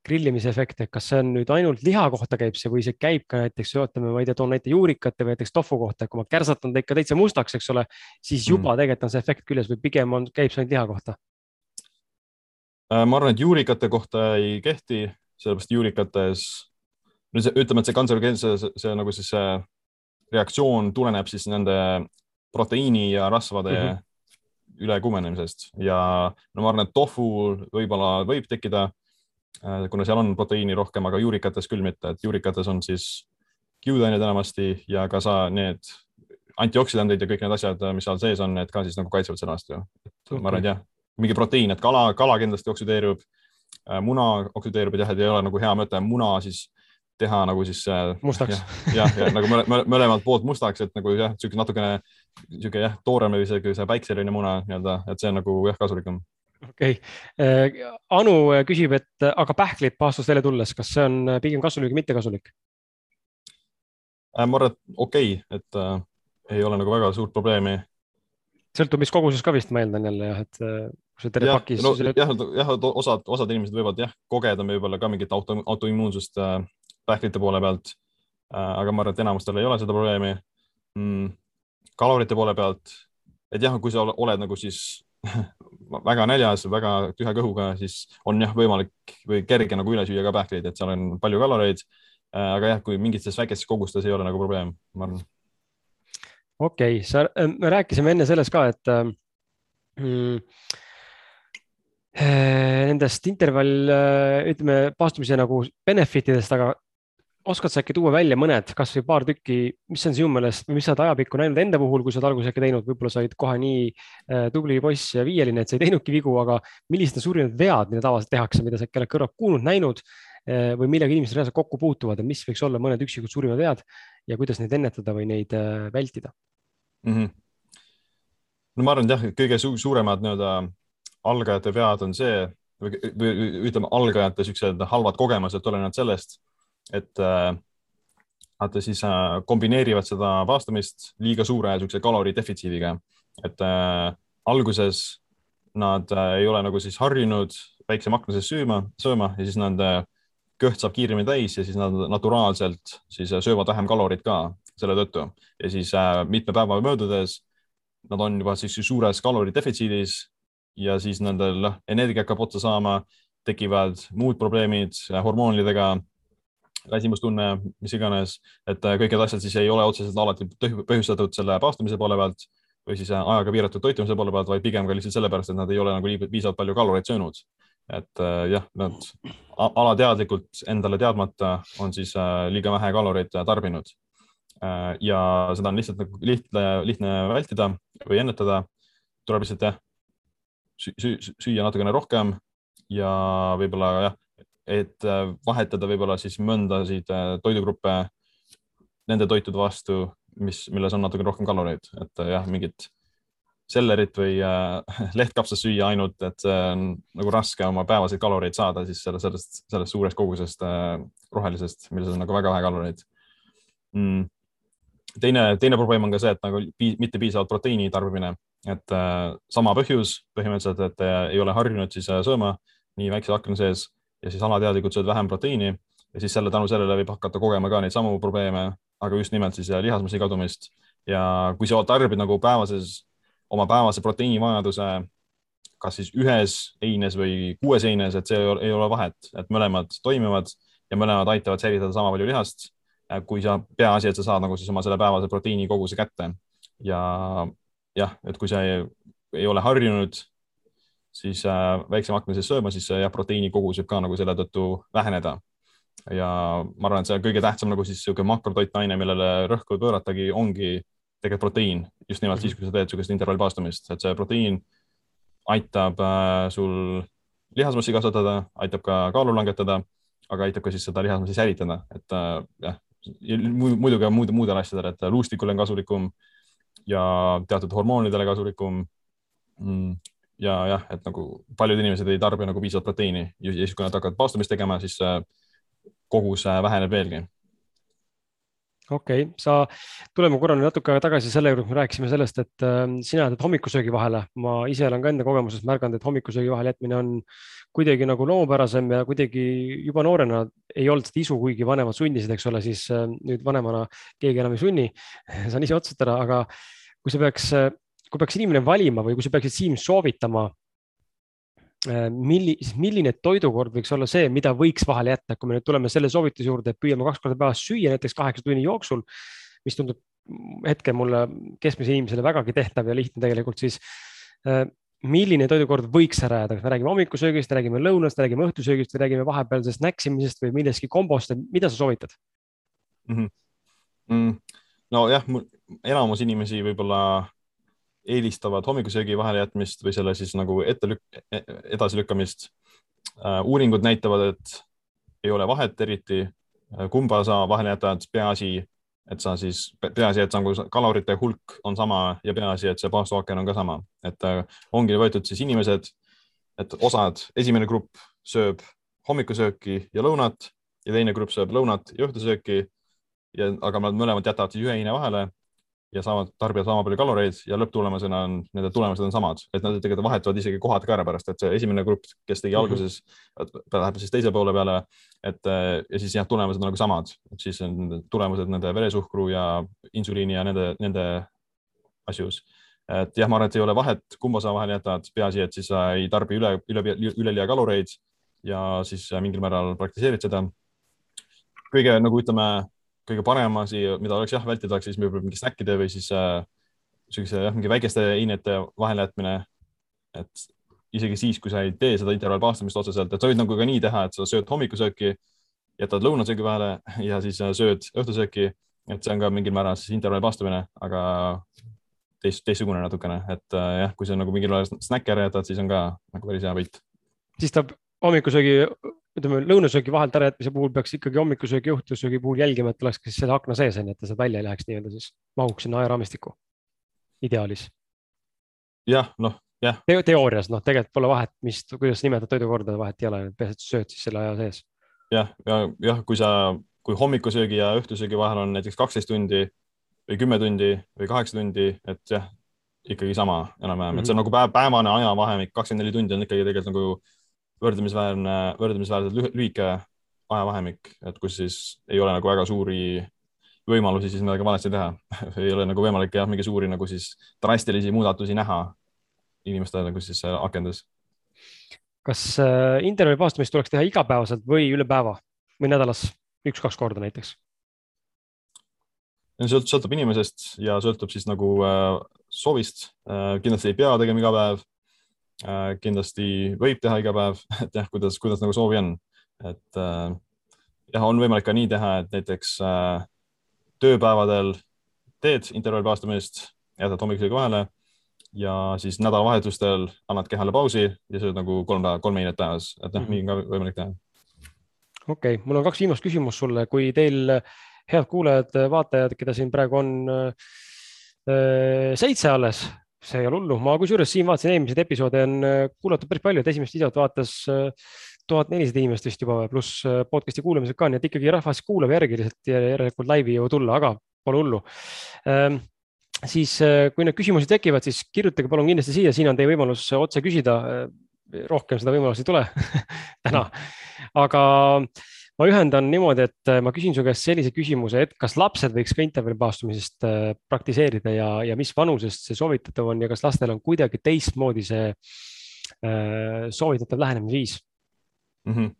grillimise efekt, et kas see on nüüd ainult liha kohta käib see või see käib ka näiteks, ütleme, ma ei tea, toon näite juurikate või näiteks tofu kohta, et kui ma kärsatan ta ikka täitsa mustaks, eks ole, siis mm. juba mm. tegelikult on see efekt küljes või pigem on, käib see ainult liha kohta?
Äh, ma arvan, et juurikate kohta ei kehti, sellepärast juurikates, no see, ütleme, et see kantserogeense, see, see nagu siis see reaktsioon tuleneb siis nende proteiini ja rasvade mm -hmm ülekuumenemisest ja no ma arvan, et tofu võib-olla võib tekkida, äh, kuna seal on proteiini rohkem, aga juurikates küll mitte, et juurikates on siis kiudained enamasti ja ka sa need antioksüdandid ja kõik need asjad, mis seal sees on, need ka siis nagu kaitsevad selle vastu. okay. ma arvan, et jah, mingi proteiin, et kala, kala kindlasti oksüdeerub, äh, muna oksüdeerub, et jah, et ei ole nagu hea mõte muna siis teha nagu siis.
mustaks.
jah, ja nagu mõlemalt poolt mustaks, et nagu jah, niisugune natukene niisugune jah, toorem või isegi see päikseline muna nii-öelda, et see on nagu jah, kasulikum.
okei okay., Anu küsib, et aga pähklid paastust välja tulles, kas see on pigem kasulik või mitte kasulik?
Äh, ma arvan, et okei okay,, et äh, ei ole nagu väga suurt probleemi.
sõltub, mis koguses ka vist, ma eeldan jälle jah, et äh, kui sa terve pakis.
No, jah, jah, osad, osad inimesed võivad jah kogeda võib-olla ka mingit auto, autoimmuunsust äh, pähklite poole pealt. Äh, aga ma arvan, et enamustel ei ole seda probleemi mm,. Kalorite poole pealt, et jah, kui sa oled nagu siis väga näljas, väga tühja kõhuga, siis on jah võimalik või kerge nagu üle süüa ka pähkleid, et seal on palju kaloreid. Äh, aga jah, kui mingites väikestes kogustes ei ole nagu probleem, ma arvan.
okei okay,, sa, äh, me rääkisime enne sellest ka, et mm, nendest intervall, ütleme, paastumise nagu benefit idest, aga oskad sa äkki tuua välja mõned, kasvõi paar tükki, mis on sinu meelest või mis sa oled ajapikku näinud enda puhul, kui sa oled alguses äkki teinud, võib-olla sa olid kohe nii äh, tubli poiss ja viieline, et sa ei teinudki vigu, aga millised on suurimad vead, mida tavaliselt tehakse, mida sa äkki oled kõrvalt kuulnud, näinud äh, või millega inimesed reaalselt kokku puutuvad ja mis võiks olla mõned üksikud suurimad vead ja kuidas neid ennetada või neid äh, vältida
mm? -hmm. no ma arvan, et jah, kõige su suuremad nii-öelda algajate vead on see või, või ütleme, algajate siuksed halvad kogemused tulenevad sellest et äh, nad siis äh, kombineerivad seda paastamist liiga suure niisuguse kaloridefitsiidiga, et äh, alguses nad äh, ei ole nagu siis harjunud väikse makna sees sööma, sööma ja siis nende kõht saab kiiremini täis ja siis nad naturaalselt siis äh, söövad vähem kalorit ka selle tõttu. Ja siis äh, mitme päeva möödudes nad on juba siis suures kaloridefitsiidis ja siis nendel energia hakkab otsa saama, tekivad muud probleemid äh, hormoonidega väsimustunne, mis iganes, et äh, kõik need asjad siis ei ole otseselt alati põhjustatud selle paastumise poole pealt või siis äh, ajaga piiratud toitumise poole pealt, vaid pigem ka lihtsalt sellepärast, et nad ei ole nagu piisavalt palju kaloreid söönud. et äh, jah, nad alateadlikult endale teadmata on siis liiga vähe kaloreid tarbinud. ja seda on lihtsalt nagu lihtne, lihtne vältida või ennetada. tuleb lihtsalt jah, süüa natukene rohkem ja võib-olla jah, et äh, vahetada võib-olla siis mõndasid äh, toidugruppe nende toitude vastu, mis, milles on natuke rohkem kaloreid, et äh, jah, mingit sellerit või äh, lehtkapsast süüa ainult, et see on nagu raske oma päevaseid kaloreid saada siis selle, sellest, sellest suurest kogusest äh, rohelisest, milles on nagu väga vähe kaloreid. Mm.. teine, teine probleem on ka see, et nagu pii, mitte piisavalt proteiini tarbimine, et äh, sama põhjus põhimõtteliselt, et äh, ei ole harjunud siis äh, sööma nii väikse akna sees ja siis alateadlikult sööd vähem proteiini ja siis selle tänu sellele võib hakata kogema ka neid samu probleeme, aga just nimelt siis lihasmassi kadumist. ja kui sa tarbid nagu päevases, oma päevase proteiinivajaduse kas siis ühes heines või kuues heines, et see ei ole vahet, et mõlemad toimivad ja mõlemad aitavad säilitada sama palju lihast. kui sa, peaasi, et sa saad nagu siis oma selle päevase proteiinikoguse kätte ja jah, et kui sa ei, ei ole harjunud siis äh, väiksema akna sees sööma, siis jah, proteiini kogus võib ka nagu selle tõttu väheneda. ja ma arvan, et see kõige tähtsam nagu siis niisugune makrotoitaine, millele rõhku pööratagi, ongi tegelikult proteiin, just nimelt siis, kui sa teed niisugust intervallpaastumist, et see proteiin aitab äh, sul lihasmassi kasvatada, aitab ka kaalu langetada, aga aitab ka siis seda lihasmassi säilitada, et äh, jah, muidugi on muud, muudel asjadel, et luustikule on kasulikum ja teatud hormoonidele kasulikum. Mm ja jah, et nagu paljud inimesed ei tarbi nagu piisavalt proteiini ja siis, kui nad hakkavad paastumist tegema, siis kogus väheneb veelgi
okei okay., sa, tuleme korra natuke tagasi selle juurde, me rääkisime sellest, et äh, sina jätad hommikusöögi vahele. ma ise olen ka enda kogemusest märganud, et hommikusöögi vahele jätmine on kuidagi nagu loomupärasem ja kuidagi juba noorena ei olnud seda isu, kuigi vanemad sundisid, eks ole, siis äh, nüüd vanemana keegi enam ei sunni saan ise otsustada, aga kui sa peaks, kui peaks inimene valima või kui sa peaksid Siim soovitama Äh, milli-, milline toidukord võiks olla see, mida võiks vahele jätta, kui me nüüd tuleme selle soovituse juurde, et püüame kaks korda päevas süüa näiteks kaheksa tunni jooksul, mis tundub hetkel mulle keskmisele inimesele vägagi tehtav ja lihtne tegelikult, siis äh, milline toidukord võiks ära jääda, kas me räägime hommikusöögist, räägime lõunast, räägime õhtusöögist või räägime vahepealsest näksimisest või millestki kombost, mida sa soovitad
mm? -hmm. Mm, nojah, enamus inimesi võib-olla eelistavad hommikusöögi vahelejätmist või selle siis nagu ette lük-, e-, edasilükkamist. Äh, uuringud näitavad, et ei ole vahet eriti, äh, kumba sa vahele jätad, peaasi, et sa siis, peaasi, et nagu kalorite hulk on sama ja peaasi, et see baasooken on ka sama, et äh, ongi võetud siis inimesed, et osad, esimene grupp sööb hommikusööki ja lõunat ja teine grupp sööb lõunat ja õhtusööki ja, aga nad mõlemad jätavad siis ühe heine vahele ja saavad, tarbivad sama palju kaloreid ja lõpptulemusena on, nende tulemused on samad, et nad tegelikult vahetuvad isegi kohad ka ära pärast, et see esimene grupp, kes tegi mm -hmm. alguses, läheb siis teise poole peale, et ja siis jah, tulemused on nagu samad, siis on tulemused nende veresuhkru ja insuliini ja nende, nende asjus. et jah, ma arvan, et ei ole vahet, kumba sa vahele jätad, peaasi, et siis sa ei tarbi üle, üle, üleliia kaloreid ja siis mingil määral praktiseerid seda. kõige nagu ütleme kõige parem asi, mida oleks jah, vältida oleks siis võib-olla mingi snäkkide või siis äh, niisuguse jah, mingi väikeste ainete vahelejätmine. et isegi siis, kui sa ei tee seda intervallpaastumist otseselt, et sa võid nagu ka nii teha, et sa sööd hommikusööki, jätad lõunasöögi vahele ja siis äh, sööd õhtusööki, et see on ka mingil määral siis intervallpaastumine, aga teist, teistsugune natukene, et äh, jah, kui sa nagu mingil määral snäkke ära jätad, siis on ka nagu päris hea võit.
siis ta hommikusöögi ütleme lõunasöögi vahelt ärajätmise puhul peaks ikkagi hommikusöögi, õhtusöögi puhul jälgima, et oleks selle akna sees, on ju, et ta sealt välja ei läheks nii-öelda siis, mahuks sinna ajaraamistikku, ideaalis.
jah, noh, jah
Te. teoorias, noh, tegelikult pole vahet, mis, kuidas nimetad toidukorda, vahet ei ole, peaasi, et sööd siis selle aja sees.
jah, ja jah, kui sa, kui hommikusöögi ja õhtusöögi vahel on näiteks kaksteist tundi või kümme tundi või kaheksa tundi, et jah, ikkagi sama enam-vähem mm, -hmm. et see on mhm. nagu päev, päevane ajavahemik, kakskümmend neli tundi on ikkagi tegelikult nagu võrdlemisväärne, võrdlemisväärselt lühike ajavahemik, et kus siis ei ole nagu väga suuri võimalusi siis midagi valesti teha ei ole nagu võimalik jah, mingi suuri nagu siis drastilisi muudatusi näha inimestel nagu siis akendas.
kas äh, intervjuu paastamist tuleks teha igapäevaselt või üle päeva või nädalas üks-kaks korda näiteks?
sõltub inimesest ja sõltub siis nagu äh, soovist äh,. kindlasti ei pea tegema iga päev kindlasti võib teha iga päev, et jah, kuidas, kuidas nagu soovi on, et äh, jah, on võimalik ka nii teha, et näiteks äh, tööpäevadel teed intervallpaastumist, jätad hommikusöögi vahele ja siis nädalavahetustel annad kehale pausi ja sööd nagu kolm päeva, kolm einet päevas, et noh mm -hmm., nii on ka võimalik teha.
okei okay., mul on kaks viimast küsimust sulle, kui teil head kuulajad, vaatajad, keda siin praegu on äh, seitse alles, see ei ole hullu, ma kusjuures siin vaatasin eelmiseid episoode on äh, kuulatud päris palju, et esimest videot vaatas äh, tuhat nelisada inimest vist juba, pluss äh, podcast'i kuulamised ka, nii et ikkagi rahvas kuulab järgi lihtsalt järelikult laivi ei jõua tulla, aga pole hullu ähm, siis kui need küsimused tekivad, siis kirjutage palun kindlasti siia, siin on teie võimalus otse küsida. rohkem seda võimalust ei tule täna, aga ma ühendan niimoodi, et äh, ma küsin su käest sellise küsimuse, et kas lapsed võiks ka intervallipaastumisest äh, praktiseerida ja, ja mis vanusest see soovitatav on ja kas lastel on kuidagi teistmoodi see äh, soovitatav lähenemisviis
mm? -hmm.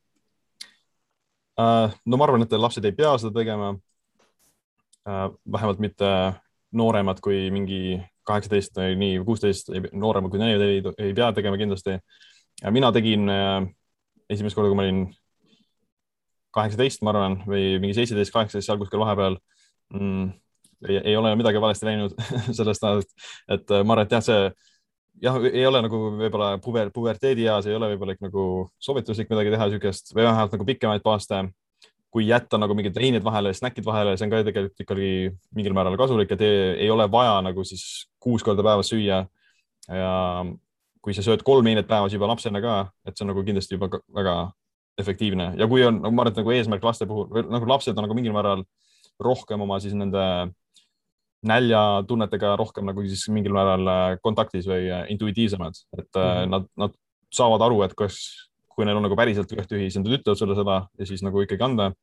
No ma arvan, et lapsed ei pea seda tegema vähemalt mitte nooremad kui mingi kaheksateist või nii, kuusteist, nooremad kui need ei, ei pea tegema kindlasti. mina tegin esimest korda, kui ma olin kaheksateist, ma arvan, või mingi seitseteist, kaheksateist seal kuskil vahepeal mm,. Ei, ei ole midagi valesti läinud sellest ajast, et äh, ma arvan, et jah, see jah, ei ole nagu võib-olla puber, puberteedi eas ei ole võib-olla nagu soovituslik midagi teha niisugust või vähemalt nagu pikemaid paaste. kui jätta nagu mingid veinid vahele, snäkid vahele, see on ka tegelikult ikkagi mingil määral kasulik, et ei, ei ole vaja nagu siis kuus korda päevas süüa. ja kui sa sööd kolm heinet päevas juba lapsena ka, et see on nagu kindlasti juba väga efektiivne ja kui on, nagu ma arvan, et nagu eesmärk laste puhul, nagu lapsed on nagu mingil määral rohkem oma siis nende näljatunnetega rohkem nagu siis mingil määral äh, kontaktis või äh, intuitiivsemad, et mm -hmm. nad, nad saavad aru, et kas, kui neil on nagu päriselt kõht tühi, siis nad ütlevad sulle seda ja siis nagu ikkagi anda.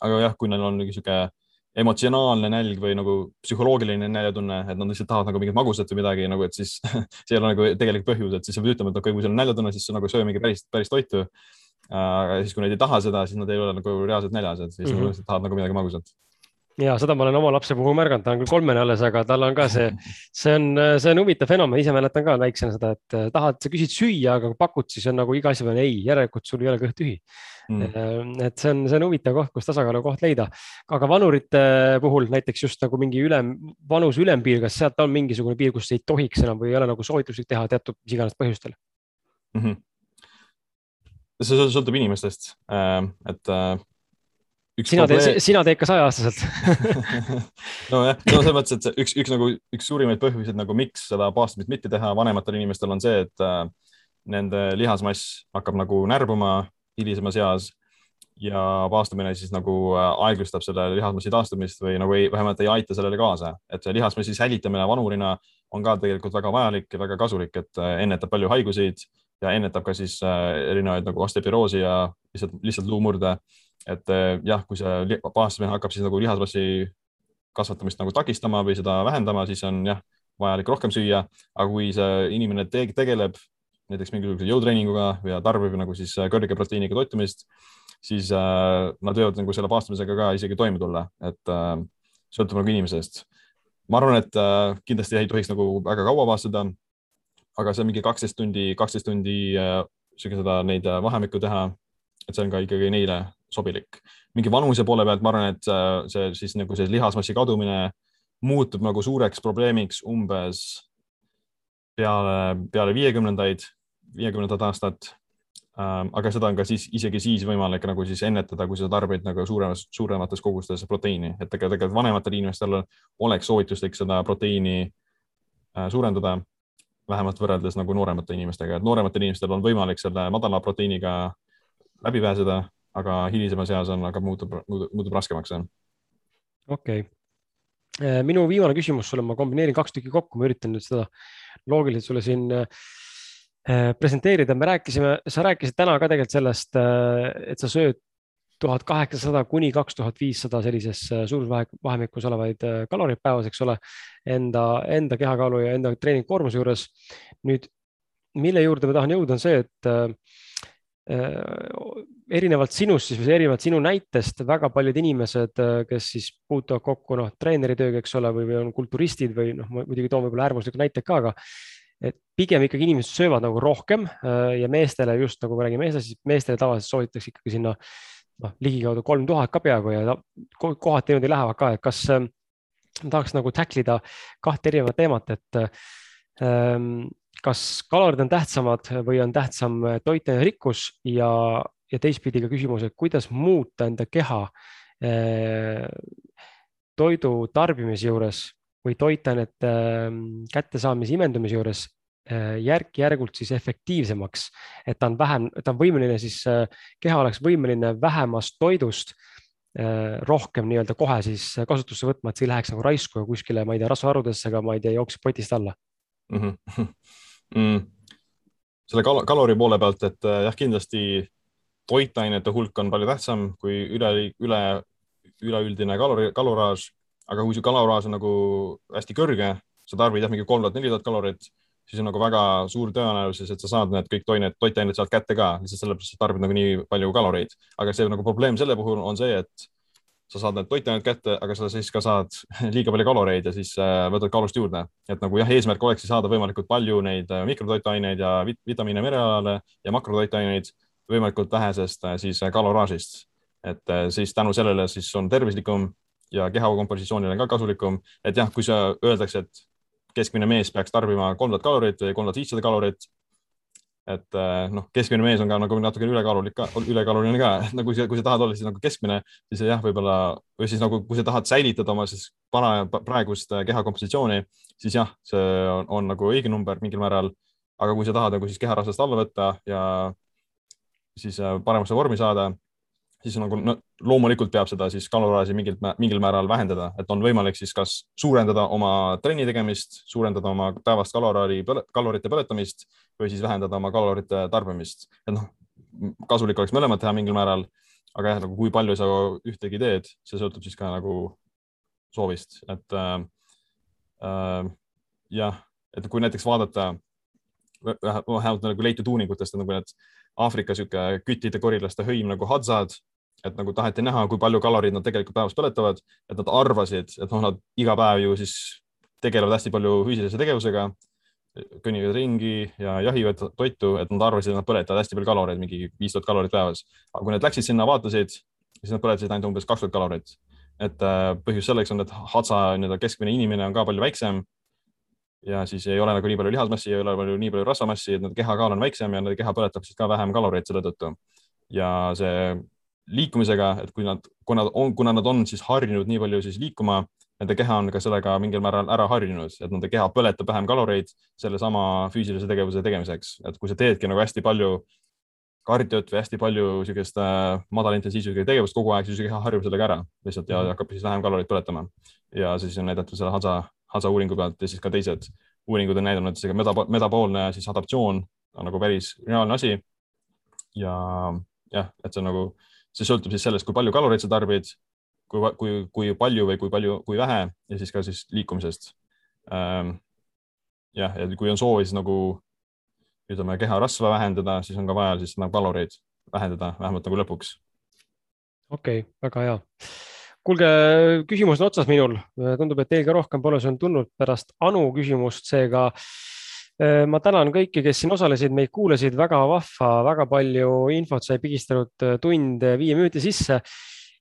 aga jah, kui neil on niisugune emotsionaalne nälg või nagu psühholoogiline näljatunne, et nad lihtsalt tahavad nagu mingit magusat või midagi nagu, et siis see ei ole nagu tegelik põhjus, et siis sa pead ütlema, et okei okay,, kui sul on näljatunne, siis sa nagu söö mingi päris, päris toitu. Aga siis, kui nad ei taha seda, siis nad ei ole nagu reaalselt näljas, et siis mm -hmm. tahavad nagu midagi magusat
ja seda ma olen oma lapse puhul märganud, ta on küll kolmene alles, aga tal on ka see, see on, see on huvitav fenomen, ise mäletan ka väiksena seda, et äh, tahad, sa küsid süüa, aga kui pakud, siis on nagu iga asja peale ei, järelikult sul ei ole kõht tühi mm.. et see on, see on huvitav koht, kus tasakaalu koht leida. aga vanurite puhul näiteks just nagu mingi ülem, vanuse ülempiir, kas sealt on mingisugune piir, kus ei tohiks enam või ei ole nagu soovituslik teha teatud mis iganes põhjustel mm? -hmm
see sõltub inimestest, äh, et äh,
sina probleem... teed, sina teed ka saja-aastaselt.
Nojah, no selles mõttes, et üks, üks nagu üks suurimaid põhjuseid nagu miks seda paastumist mitte teha vanematel inimestel on see, et äh, nende lihasmass hakkab nagu närbuma hilisemas eas ja paastumine siis nagu äh, aeglustab selle lihasmassi taastumist või nagu ei, vähemalt ei aita sellele kaasa, et see lihasmassi säilitamine vanurina on ka tegelikult väga vajalik ja väga kasulik, et äh, ennetab palju haiguseid ja ennetab ka siis äh, erinevaid nagu osteoporoosi ja lihtsalt, lihtsalt luumurde et eh, jah, kui see baastamine hakkab siis nagu lihasmassi kasvatamist nagu takistama või seda vähendama, siis on jah, vajalik rohkem süüa, aga kui see inimene te tegeleb näiteks mingisuguse jõutreeninguga või tarbib nagu siis äh, kõrge proteiiniga toitumist, siis äh, nad võivad nagu selle paastamisega ka isegi toime tulla, et äh, sõltub nagu inimesest. ma arvan, et äh, kindlasti ei tohiks nagu väga kaua paastada. Aga see mingi kaksteist tundi, kaksteist tundi äh, seda, neid äh, vahemikku teha, et see on ka ikkagi neile sobilik. mingi vanuse poole pealt ma arvan, et see siis nagu see lihasmassi kadumine muutub nagu suureks probleemiks umbes peale, peale viiekümnendaid, viiekümnendat aastat. Ähm, aga seda on ka siis isegi siis võimalik nagu siis ennetada, kui sa tarbid nagu suuremas, suuremates kogustes proteiini, et tegelikult vanematel inimestel oleks soovituslik seda proteiini äh, suurendada vähemalt võrreldes nagu nooremate inimestega, et noorematel inimestel on võimalik selle madala proteiiniga läbi pääseda aga hilisemas eas on, aga muutub, muutub raskemaks.
okei okay., äh, minu viimane küsimus sulle, ma kombineerin kaks tükki kokku, ma üritan nüüd seda loogiliselt sulle siin äh, presenteerida, me rääkisime, sa rääkisid täna ka tegelikult sellest, äh, et sa sööd tuhat kaheksasada kuni kaks tuhat viissada sellises suurusvahemikus olevaid kaloreid päevas, eks ole, enda, enda kehakaalu ja enda treeningkoormuse juures. nüüd, mille juurde ma tahan jõuda, on see, et Äh, erinevalt sinust siis või erinevalt sinu näitest väga paljud inimesed, äh, kes siis puutuvad kokku noh, treeneri tööga, eks ole, või, või on kulturistid või noh, ma muidugi toon võib-olla äärmuslikud näited ka, aga et pigem ikkagi inimesed söövad nagu rohkem äh, ja meestele just nagu ma räägin meestest, meestele tavaliselt soovitatakse ikkagi sinna noh, ligikaudu kolm tuhat ka peaaegu ja kohati niimoodi lähevad ka, et kas äh, tahaks nagu tacklida kahte erinevat teemat, et ähm, kas kalorid on tähtsamad või on tähtsam toitaine rikkus ja, ja teistpidi ka küsimus, et kuidas muuta enda keha eh, toidu tarbimise juures või toitainete eh, kättesaamise imendumise juures järk-järgult siis efektiivsemaks, et ta on vähem, ta on võimeline siis, keha oleks võimeline vähemast toidust rohkem nii-öelda kohe siis kasutusse võtma, et see ei läheks nagu raisku kuskile, ma ei tea, rasvaharudesse, aga ma ei tea, jookseb potist alla mm. -hmm
mm,? selle kal kalori poole pealt, et äh, jah, kindlasti toitainete hulk on palju tähtsam kui üle, üle, üleüldine kalori, kaloraaž, aga kui su kaloraaž on nagu hästi kõrge, sa tarbid jah, mingi kolm tuhat, neli tuhat kalorit, siis on nagu väga suur tõenäosus, et sa saad need kõik toined, toitained sealt kätte ka, lihtsalt sellepärast, et tarbid nagu nii palju kaloreid. aga see nagu probleem selle puhul on see, et sa saad need toitained kätte, aga sa siis ka saad liiga palju kaloreid ja siis äh, võtad kaalust juurde. et nagu jah, eesmärk oleks saada võimalikult palju neid äh, mikrotoitaineid ja vit vitamiine merealale ja makrotoitaineid võimalikult vähesest äh, siis kaloraažist. et siis tänu sellele siis on tervislikum ja keha kompositsioonile ka kasulikum. et jah, kui sa öeldakse, et keskmine mees peaks tarbima kolm tuhat kalorit või kolm tuhat viissada kalorit et äh, noh, keskmine mees on ka nagu natukene ülekaalulik ka, ülekaaluline ka, et nagu kui sa, tahad olla siis nagu keskmine, siis jah, võib-olla või siis nagu, kui sa tahad säilitada oma siis para, praegust äh, keha kompositsiooni, siis jah, see on, on nagu õige number mingil määral. aga kui sa tahad nagu siis keharasvast alla võtta ja siis äh, paremasse vormi saada, siis nagu no, loomulikult peab seda siis kaloraaži mingilt, mingil määral vähendada, et on võimalik siis kas suurendada oma trenni tegemist, suurendada oma päevast kaloraali, kalorite põletamist või siis vähendada oma kalorite tarbimist. et noh, kasulik oleks mõlemat teha mingil määral, aga jah, nagu kui palju sa ühtegi teed, see sõltub siis ka nagu soovist, et äh, äh, jah, et kui näiteks vaadata vähemalt nagu leitud uuringutest nagu need Aafrika sihuke küttide korilaste hõim nagu hadzad, et nagu taheti näha, kui palju kaloreid nad tegelikult päevas põletavad, et nad arvasid, et noh, nad iga päev ju siis tegelevad hästi palju füüsilise tegevusega, kõnnivad ringi ja jahivad toitu, et nad arvasid, et nad põletavad hästi palju kaloreid, mingi viis tuhat kalorit päevas. aga kui nad läksid sinna, vaatasid, siis nad põletasid ainult umbes kaks tuhat kalorit. et äh, põhjus selleks on, et hatsa nii-öelda keskmine inimene on ka palju väiksem. ja siis ei ole nagu nii palju lihasmassi, ei ole palju, nii palju rasvamassi, et nende kehakaal on väiksem ja nende keha põletab siis ka vähem kaloreid selle tõttu. ja see liikumisega, et kui nad, kuna on, kuna nad on siis harjunud nii palju siis liikuma, nende keha on ka sellega mingil määral ära harjunud, et nende keha põletab vähem kaloreid sellesama füüsilise tegevuse tegemiseks, et kui sa teedki nagu hästi palju kardiot või hästi palju niisugust äh, madalintensiivsusega tegevust kogu aeg, siis keha harjub sellega ära lihtsalt ja mhm. hakkab siis vähem kaloreid põletama. ja siis on näidatud selle Hadza, Hadza uuringu pealt ja siis ka teised uuringud on näidanud, et see metaboolne siis adaptatsioon on nagu päris reaalne asi. ja jah, et see on nagu see sõltub siis sellest, kui palju kaloreid sa tarbid, kui, kui, kui palju või kui palju, kui vähe ja siis ka siis liikumisest ähm,. jah, ja kui on soovi siis nagu ütleme, keharasva vähendada, siis on ka vaja siis nagu kaloreid vähendada, vähemalt nagu lõpuks.
okei okay,, väga hea. kuulge, küsimus on otsas minul, tundub, et teil ka rohkem pole see on tulnud pärast Anu küsimust, seega ma tänan kõiki, kes siin osalesid, meid kuulasid, väga vahva, väga palju infot sai pigistanud äh, tund viie minuti sisse.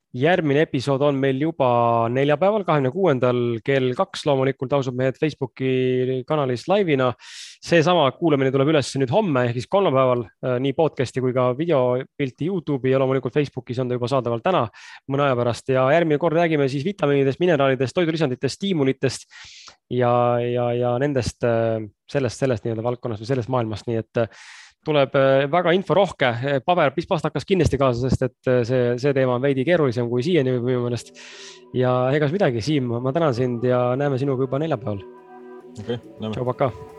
järgmine episood on meil juba neljapäeval, kahekümne kuuendal kell kaks, loomulikult ausad mehed Facebooki kanalis laivina. seesama kuulamine tuleb üles nüüd homme ehk siis kolmapäeval äh, nii podcast'i kui ka videopilti Youtube'i ja loomulikult Facebookis on ta juba saadaval täna mõne aja pärast ja järgmine kord räägime siis vitamiinidest, mineraalidest, toidulisanditest, stiimulitest ja, ja, ja nendest, äh, sellest, sellest nii-öelda valdkonnast või sellest maailmast, nii et äh, tuleb äh, väga inforohke, paber, pispast hakkas kindlasti kaasa, sest et see, see teema on veidi keerulisem kui siiani minu meelest. ja egas midagi, Siim, ma tänan sind ja näeme sinuga juba neljapäeval.
okei okay,, näeme.
tšau, pakaa